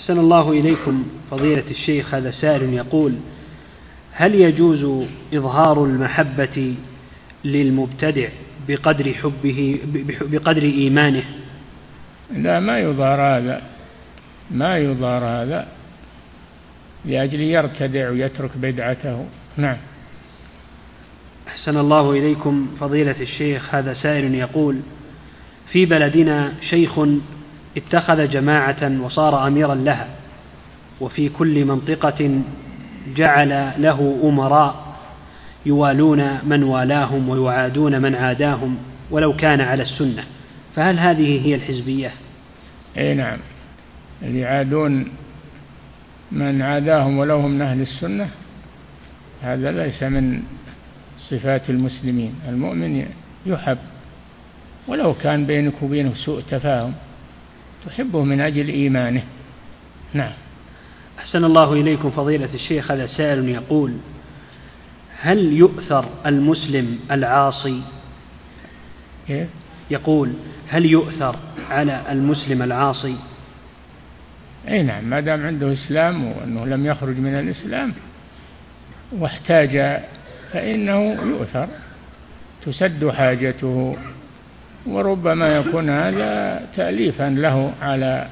أحسن الله إليكم فضيلة الشيخ هذا سائل يقول هل يجوز إظهار المحبة للمبتدع بقدر حبه بقدر إيمانه؟ لا ما يظهر هذا ما يظهر هذا لأجل يرتدع ويترك بدعته. نعم. أحسن الله إليكم فضيلة الشيخ هذا سائل يقول في بلدنا شيخ اتخذ جماعة وصار أميرا لها وفي كل منطقة جعل له أمراء يوالون من والاهم ويعادون من عاداهم ولو كان على السنة. فهل هذه هي الحزبية؟ أي نعم. اللي يعادون من عاداهم ولو هم من أهل السنة هذا ليس من صفات المسلمين. المؤمن يحب ولو كان بينك وبينه سوء تفاهم. تحبه من أجل إيمانه. نعم. أحسن الله إليكم فضيلة الشيخ هذا سائل يقول هل يؤثر المسلم العاصي؟ إيه؟ يقول هل يؤثر على المسلم العاصي؟ اي نعم ما دام عنده إسلام وأنه لم يخرج من الإسلام واحتاج فإنه يؤثر. تسد حاجته. وربما يكون هذا تاليفا له على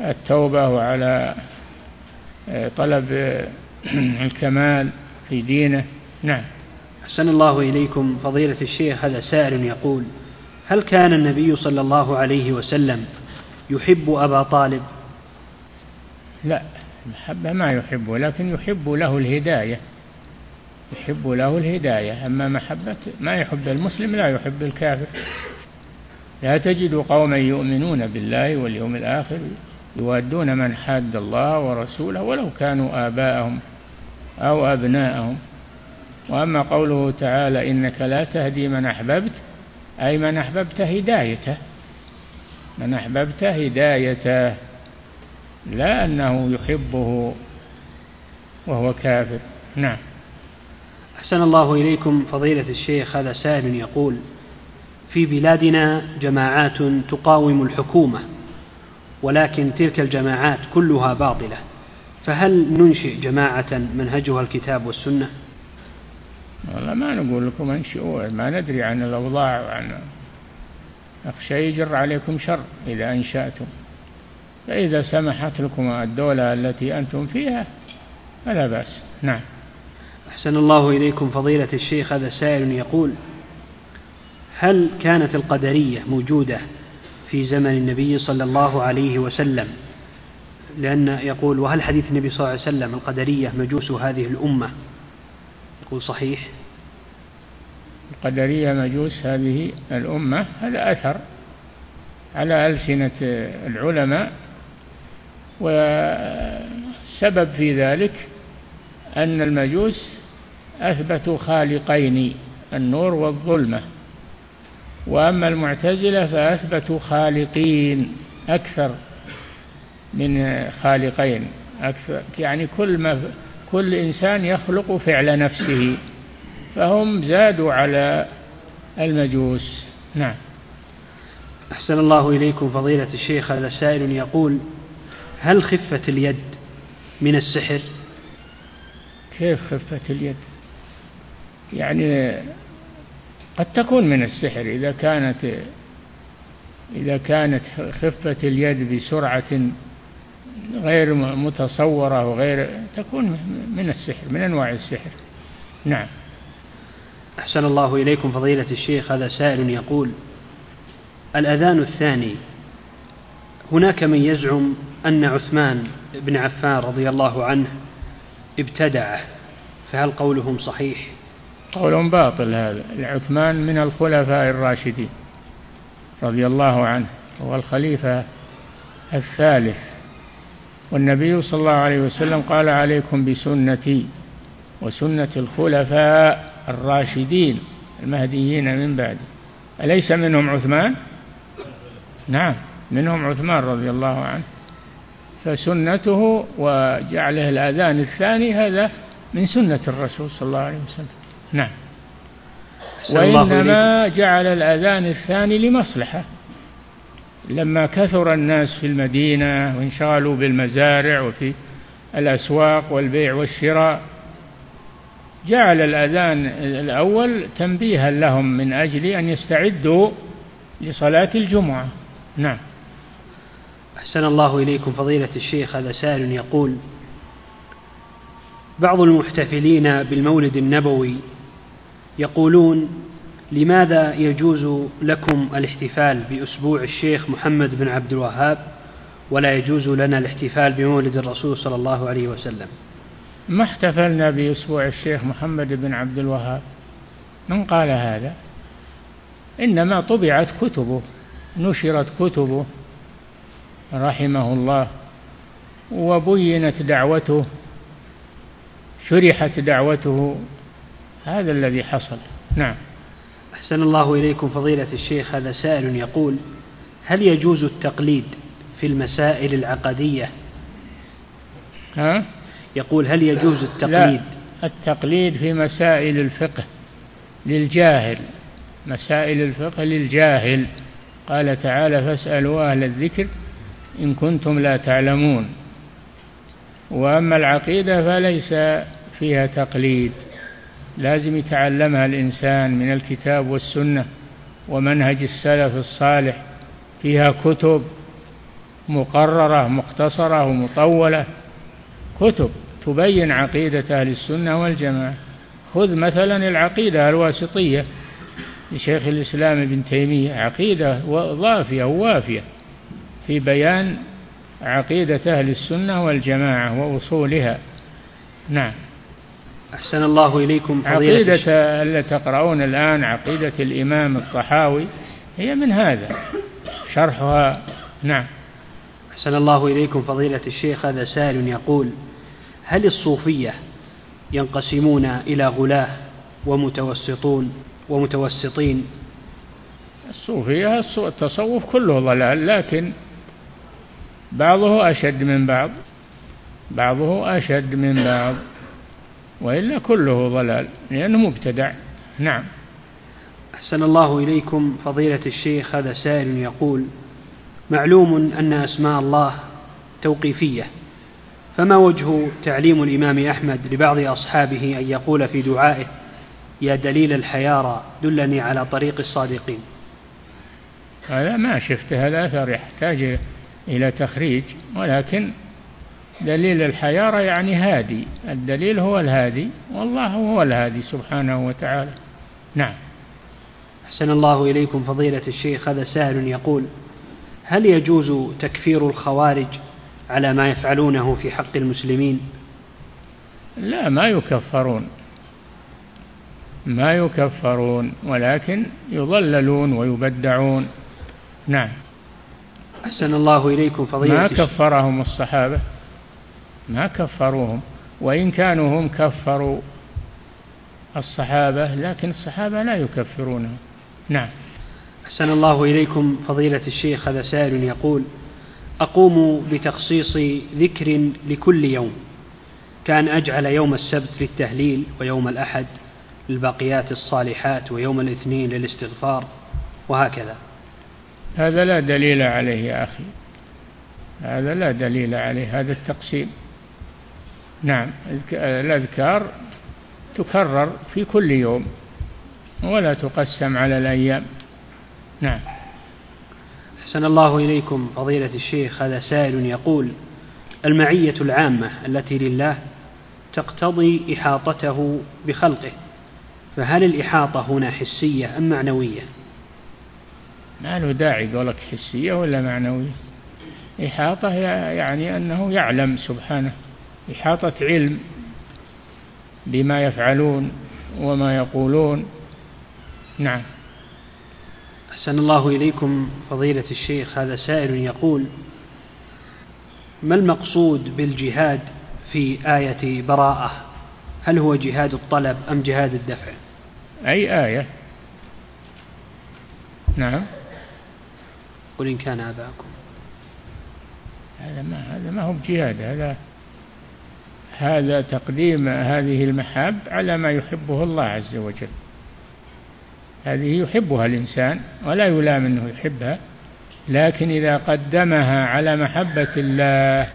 التوبة وعلى طلب الكمال في دينه. نعم. أحسن الله إليكم. فضيلة الشيخ هذا سائل يقول هل كان النبي صلى الله عليه وسلم يحب أبا طالب؟ لا المحبة ما يحبه لكن يحب له الهداية. يحب له الهداية. أما محبة ما يحب المسلم لا يحب الكافر. لا تجد قوما يؤمنون بالله واليوم الآخر يوادون من حاد الله ورسوله ولو كانوا آباءهم أو أبناءهم. وأما قوله تعالى إنك لا تهدي من أحببت أي من أحببت هدايته. من أحببت هدايته. لا أنه يحبه وهو كافر. نعم. أحسن الله إليكم فضيلة الشيخ هذا سائل يقول في بلادنا جماعات تقاوم الحكومة ولكن تلك الجماعات كلها باطلة فهل ننشئ جماعة منهجها الكتاب والسنة؟ والله ما نقول لكم انشئوا ما ندري عن الأوضاع وعن أخشى يجر عليكم شر إذا أنشأتم. فإذا سمحت لكم الدولة التي أنتم فيها فلا بأس. نعم. أحسن الله إليكم فضيلة الشيخ هذا سائل يقول هل كانت القدرية موجودة في زمن النبي صلى الله عليه وسلم؟ لأن يقول وهل حديث النبي صلى الله عليه وسلم القدرية مجوس هذه الأمة؟ يقول صحيح. القدرية مجوس هذه الأمة هذا أثر على ألسنة العلماء والسبب في ذلك أن المجوس أثبتوا خالقين النور والظلمة. وأما المعتزلة فأثبتوا خالقين أكثر من خالقين أكثر يعني كل ما كل إنسان يخلق فعل نفسه فهم زادوا على المجوس. نعم. أحسن الله إليكم فضيلة الشيخ. هذا سائل يقول هل خفة اليد من السحر؟ كيف خفة اليد؟ يعني قد تكون من السحر إذا كانت إذا كانت خفة اليد بسرعة غير متصورة وغير تكون من السحر من أنواع السحر. نعم. أحسن الله إليكم فضيلة الشيخ هذا سائل يقول الأذان الثاني هناك من يزعم أن عثمان بن عفان رضي الله عنه ابتدعه فهل قولهم صحيح؟ قول باطل هذا. عثمان من الخلفاء الراشدين رضي الله عنه هو الخليفة الثالث. والنبي صلى الله عليه وسلم قال عليكم بسنتي وسنة الخلفاء الراشدين المهديين من بعدي. أليس منهم عثمان؟ نعم منهم عثمان رضي الله عنه. فسنته وجعله الأذان الثاني هذا من سنة الرسول صلى الله عليه وسلم. نعم. وإنما جعل الأذان الثاني لمصلحة. لما كثر الناس في المدينة وانشغلوا بالمزارع وفي الأسواق والبيع والشراء جعل الأذان الأول تنبيها لهم من أجل أن يستعدوا لصلاة الجمعة. نعم. أحسن الله إليكم فضيلة الشيخ هذا سائل يقول بعض المحتفلين بالمولد النبوي يقولون لماذا يجوز لكم الاحتفال بأسبوع الشيخ محمد بن عبد الوهاب ولا يجوز لنا الاحتفال بمولد الرسول صلى الله عليه وسلم؟ ما احتفلنا بأسبوع الشيخ محمد بن عبد الوهاب؟ من قال هذا؟ إنما طبعت كتبه نشرت كتبه رحمه الله وبينت دعوته شرحت دعوته هذا الذي حصل. نعم. أحسن الله إليكم فضيلة الشيخ هذا سائل يقول هل يجوز التقليد في المسائل العقدية؟ ها؟ يقول هل يجوز التقليد؟ لا التقليد في مسائل الفقه للجاهل. مسائل الفقه للجاهل. قال تعالى فاسألوا أهل الذكر إن كنتم لا تعلمون. وأما العقيدة فليس فيها تقليد. لازم يتعلمها الإنسان من الكتاب والسنة ومنهج السلف الصالح. فيها كتب مقررة مختصرة ومطولة. كتب تبين عقيدة أهل السنة والجماعة. خذ مثلا العقيدة الواسطية. لشيخ الإسلام ابن تيمية عقيدة ضافية ووافية في بيان عقيدة أهل السنة والجماعة وأصولها. نعم. أحسن الله إليكم عقيدة التي تقرؤون الآن عقيدة الإمام الطحاوي هي من هذا. شرحها نعم. أحسن الله إليكم فضيلة الشيخ هذا سائل يقول هل الصوفية ينقسمون إلى غلاة ومتوسطون ومتوسطين؟ الصوفية التصوف كله ضلال لكن بعضه أشد من بعض بعضه أشد من بعض. وإلا كله ضلال لأنه مبتدع. نعم. أحسن الله إليكم فضيلة الشيخ هذا سائل يقول معلوم أن أسماء الله توقيفية فما وجه تعليم الإمام أحمد لبعض أصحابه أن يقول في دعائه يا دليل الحيارى دلني على طريق الصادقين هذا ما شفته هذا أثر يحتاج إلى تخريج ولكن دليل الحيارى يعني هادي. الدليل هو الهادي. والله هو الهادي سبحانه وتعالى. نعم. أحسن الله إليكم فضيلة الشيخ. هذا سائل يقول هل يجوز تكفير الخوارج على ما يفعلونه في حق المسلمين؟ لا ما يكفرون. ما يكفرون ولكن يضللون ويبدعون. نعم. أحسن الله إليكم فضيلة ما كفرهم الصحابة. ما كفروهم وإن كانوا هم كفروا الصحابة لكن الصحابة لا يكفرونهم. نعم. أحسن الله إليكم فضيلة الشيخ هذا سائل يقول أقوم بتخصيص ذكر لكل يوم. كان أجعل يوم السبت للتهليل ويوم الأحد للباقيات الصالحات ويوم الاثنين للاستغفار وهكذا. هذا لا دليل عليه يا أخي. هذا لا دليل عليه هذا التقسيم. نعم الأذكار تكرر في كل يوم ولا تقسم على الأيام. نعم. أحسن الله إليكم فضيلة الشيخ هذا سائل يقول المعية العامة التي لله تقتضي إحاطته بخلقه فهل الإحاطة هنا حسية أم معنوية؟ ما له داعي قولك حسية ولا معنوية. إحاطة يعني أنه يعلم سبحانه. إحاطة علم بما يفعلون وما يقولون. نعم. أحسن الله إليكم فضيلة الشيخ هذا سائل يقول ما المقصود بالجهاد في آية براءة؟ هل هو جهاد الطلب أم جهاد الدفع؟ أي آية؟ نعم. قل إن كان آباءكم هذا ما هذا ما هو بجهاد هذا هذا تقديم هذه المحاب على ما يحبه الله عز وجل. هذه يحبها الإنسان ولا يلام أنه يحبها لكن إذا قدمها على محبة الله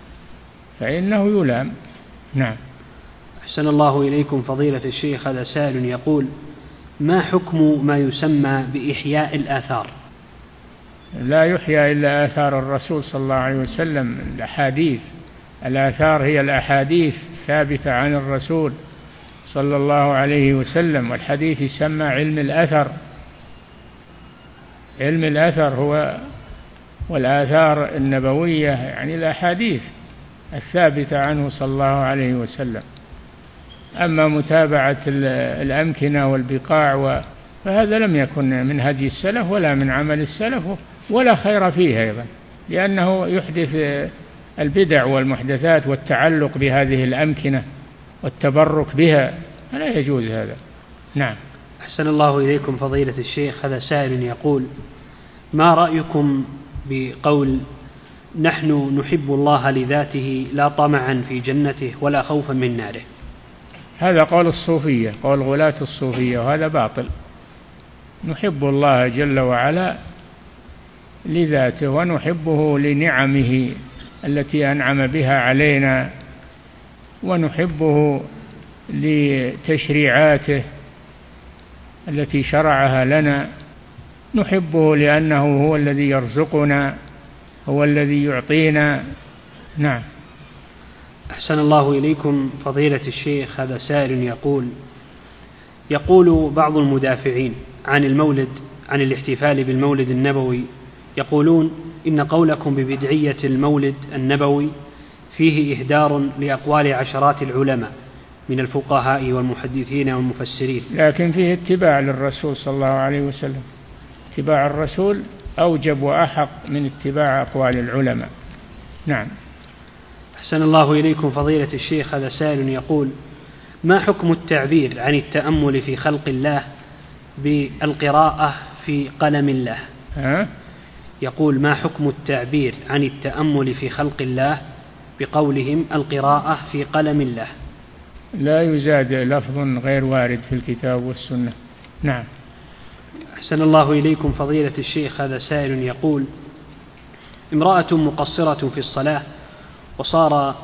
فإنه يلام. نعم. أحسن الله إليكم فضيلة الشيخ. هذا سائل يقول ما حكم ما يسمى بإحياء الآثار؟ لا يحيى إلا آثار الرسول صلى الله عليه وسلم. الأحاديث الآثار هي الأحاديث الثابتة عن الرسول صلى الله عليه وسلم والحديث يسمى علم الأثر. علم الأثر هو والآثار النبوية يعني الأحاديث الثابتة عنه صلى الله عليه وسلم. أما متابعة الأمكنة والبقاع فهذا لم يكن من هدي السلف ولا من عمل السلف ولا خير فيه أيضا لأنه يحدث البدع والمحدثات والتعلق بهذه الأمكنة والتبرك بها فلا يجوز هذا. نعم. أحسن الله إليكم فضيلة الشيخ هذا سائل يقول ما رأيكم بقول نحن نحب الله لذاته لا طمعا في جنته ولا خوفا من ناره؟ هذا قول الصوفية قول غلاة الصوفية وهذا باطل. نحب الله جل وعلا لذاته ونحبه لنعمه. التي أنعم بها علينا ونحبه لتشريعاته التي شرعها لنا. نحبه لأنه هو الذي يرزقنا هو الذي يعطينا. نعم. أحسن الله إليكم فضيلة الشيخ هذا سائل يقول يقول بعض المدافعين عن المولد عن الاحتفال بالمولد النبوي يقولون إن قولكم ببدعية المولد النبوي فيه إهدار لأقوال عشرات العلماء من الفقهاء والمحدثين والمفسرين. لكن فيه اتباع للرسول صلى الله عليه وسلم. اتباع الرسول أوجب وأحق من اتباع أقوال العلماء. نعم. أحسن الله إليكم فضيلة الشيخ هذا سائل يقول ما حكم التعبير عن التأمل في خلق الله بالقراءة في قلم الله؟ ها؟ يقول ما حكم التعبير عن التأمل في خلق الله بقولهم القراءة في قلم الله؟ لا يزاد لفظ غير وارد في الكتاب والسنة. نعم. أحسن الله إليكم فضيلة الشيخ هذا سائل يقول امرأة مقصرة في الصلاة وصار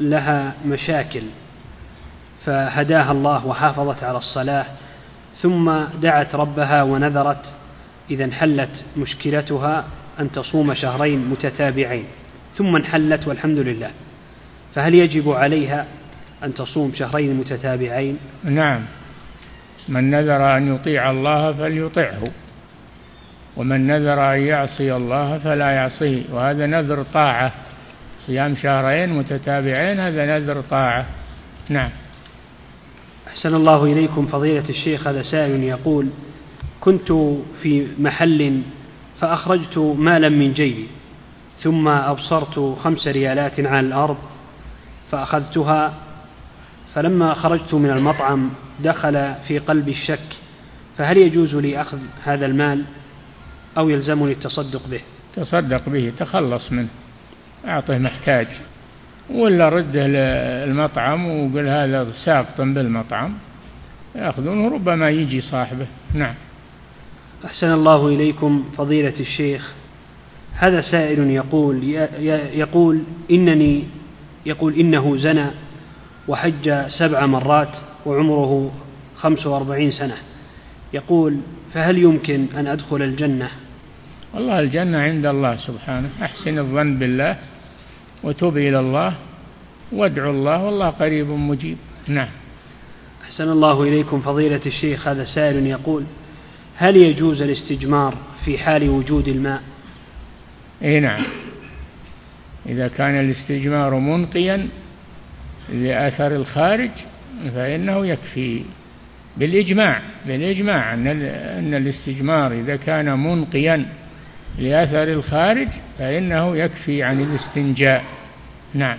لها مشاكل فهداها الله وحافظت على الصلاة ثم دعت ربها ونذرت إذا انحلت مشكلتها أن تصوم شهرين متتابعين ثم انحلت والحمد لله. فهل يجب عليها أن تصوم شهرين متتابعين؟ نعم. من نذر أن يطيع الله فليطعه ومن نذر أن يعصي الله فلا يعصيه. وهذا نذر طاعة. صيام شهرين متتابعين هذا نذر طاعة. نعم. أحسن الله إليكم فضيلة الشيخ. هذا سائل يقول كنت في محل فأخرجت مالا من جيبي ثم أبصرت خمس ريالات على الأرض فأخذتها فلما خرجت من المطعم دخل في قلبي الشك فهل يجوز لي أخذ هذا المال أو يلزمني التصدق به؟ تصدق به تخلص منه أعطه محتاج ولا رده المطعم وقل هذا ساقط بالمطعم يأخذونه ربما يجي صاحبه. نعم. أحسن الله إليكم فضيلة الشيخ. هذا سائل يقول يقول إنني يقول إنه زنى وحج سبع مرات وعمره خمس وأربعين سنة. يقول فهل يمكن أن أدخل الجنة؟ والله الجنة عند الله سبحانه. أحسن الظن بالله وتب إلى الله وادعوا الله والله قريب مجيب. نعم. أحسن الله إليكم فضيلة الشيخ. هذا سائل يقول هل يجوز الاستجمار في حال وجود الماء؟ إي نعم. إذا كان الاستجمار منقيا لأثر الخارج فإنه يكفي بالإجماع بالإجماع أن أن الاستجمار إذا كان منقيا لأثر الخارج فإنه يكفي عن الاستنجاء. نعم.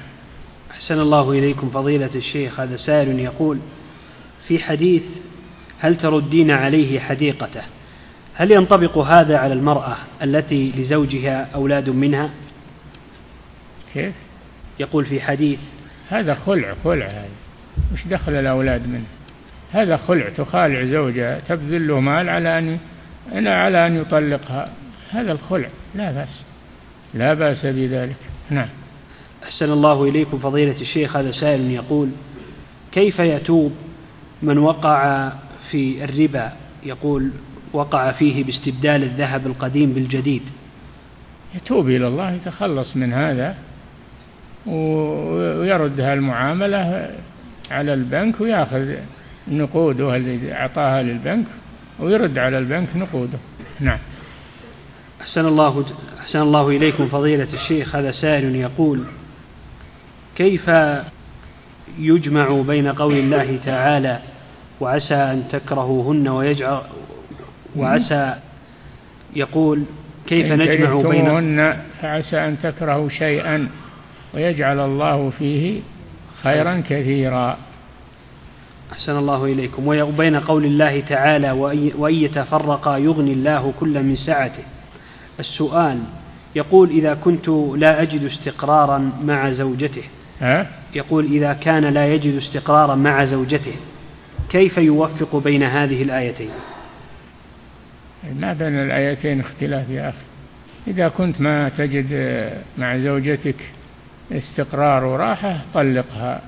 أحسن الله إليكم فضيلة الشيخ هذا سائل يقول في حديث هل تردين عليه حديقته؟ هل ينطبق هذا على المرأة التي لزوجها أولاد منها؟ كيف؟ يقول في حديث هذا خلع خلع هذا. وش دخل الأولاد منه. هذا خلع تخالع زوجها تبذل له مال على أن على أن يطلقها. هذا الخلع لا بأس. لا بأس بذلك. نعم. أحسن الله إليكم فضيلة الشيخ. هذا سائل يقول كيف يتوب من وقع في الربا يقول وقع فيه باستبدال الذهب القديم بالجديد. يتوب إلى الله يتخلص من هذا ويرد هالمعاملة على البنك ويأخذ نقوده اللي أعطاها للبنك ويرد على البنك نقوده. نعم. أحسن الله أحسن الله إليكم فضيلة الشيخ. هذا سائل يقول كيف يجمع بين قول الله تعالى وعسى أن تكرهوهن ويجعل وعسى يقول كيف نجمع بين فعسى أن تكرهوا شيئا ويجعل الله فيه خيرا كثيرا. أحسن الله إليكم. وبين قول الله تعالى وأن يتفرقا يغني الله كل من سعته. السؤال يقول إذا كنت لا أجد استقرارا مع زوجته. ها؟ يقول إذا كان لا يجد استقرارا مع زوجته. كيف يوفق بين هذه الآيتين؟ ما بين الآيتين اختلاف يا أخي. إذا كنت ما تجد مع زوجتك استقرار وراحة طلقها.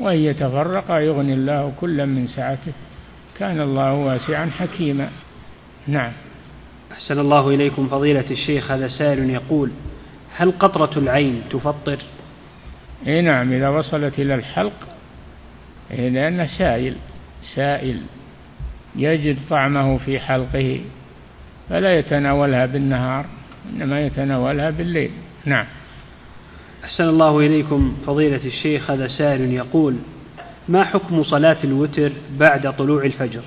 وإن يتفرقا يغني الله كلا من سعته. كان الله واسعا حكيما. نعم. أحسن الله إليكم فضيلة الشيخ. هذا سائل يقول هل قطرة العين تفطر؟ اي نعم. إذا وصلت إلى الحلق لأنه سائل سائل يجد طعمه في حلقه فلا يتناولها بالنهار إنما يتناولها بالليل. نعم. أحسن الله إليكم فضيلة الشيخ هذا سائل يقول ما حكم صلاة الوتر بعد طلوع الفجر؟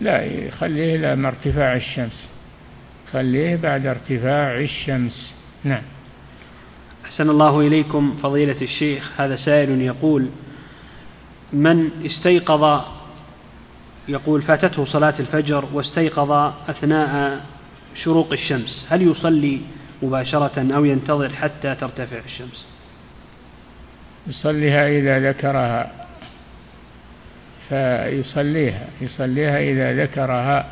لا يخليه لما ارتفاع الشمس. خليه بعد ارتفاع الشمس. نعم. أحسن الله إليكم فضيلة الشيخ هذا سائل يقول من استيقظ يقول فاتته صلاة الفجر واستيقظ أثناء شروق الشمس. هل يصلي مباشرة أو ينتظر حتى ترتفع الشمس؟ يصليها إذا ذكرها. فيصليها يصليها إذا ذكرها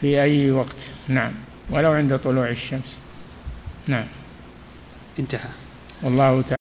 في أي وقت. نعم. ولو عند طلوع الشمس. نعم. انتهى. والله تعالى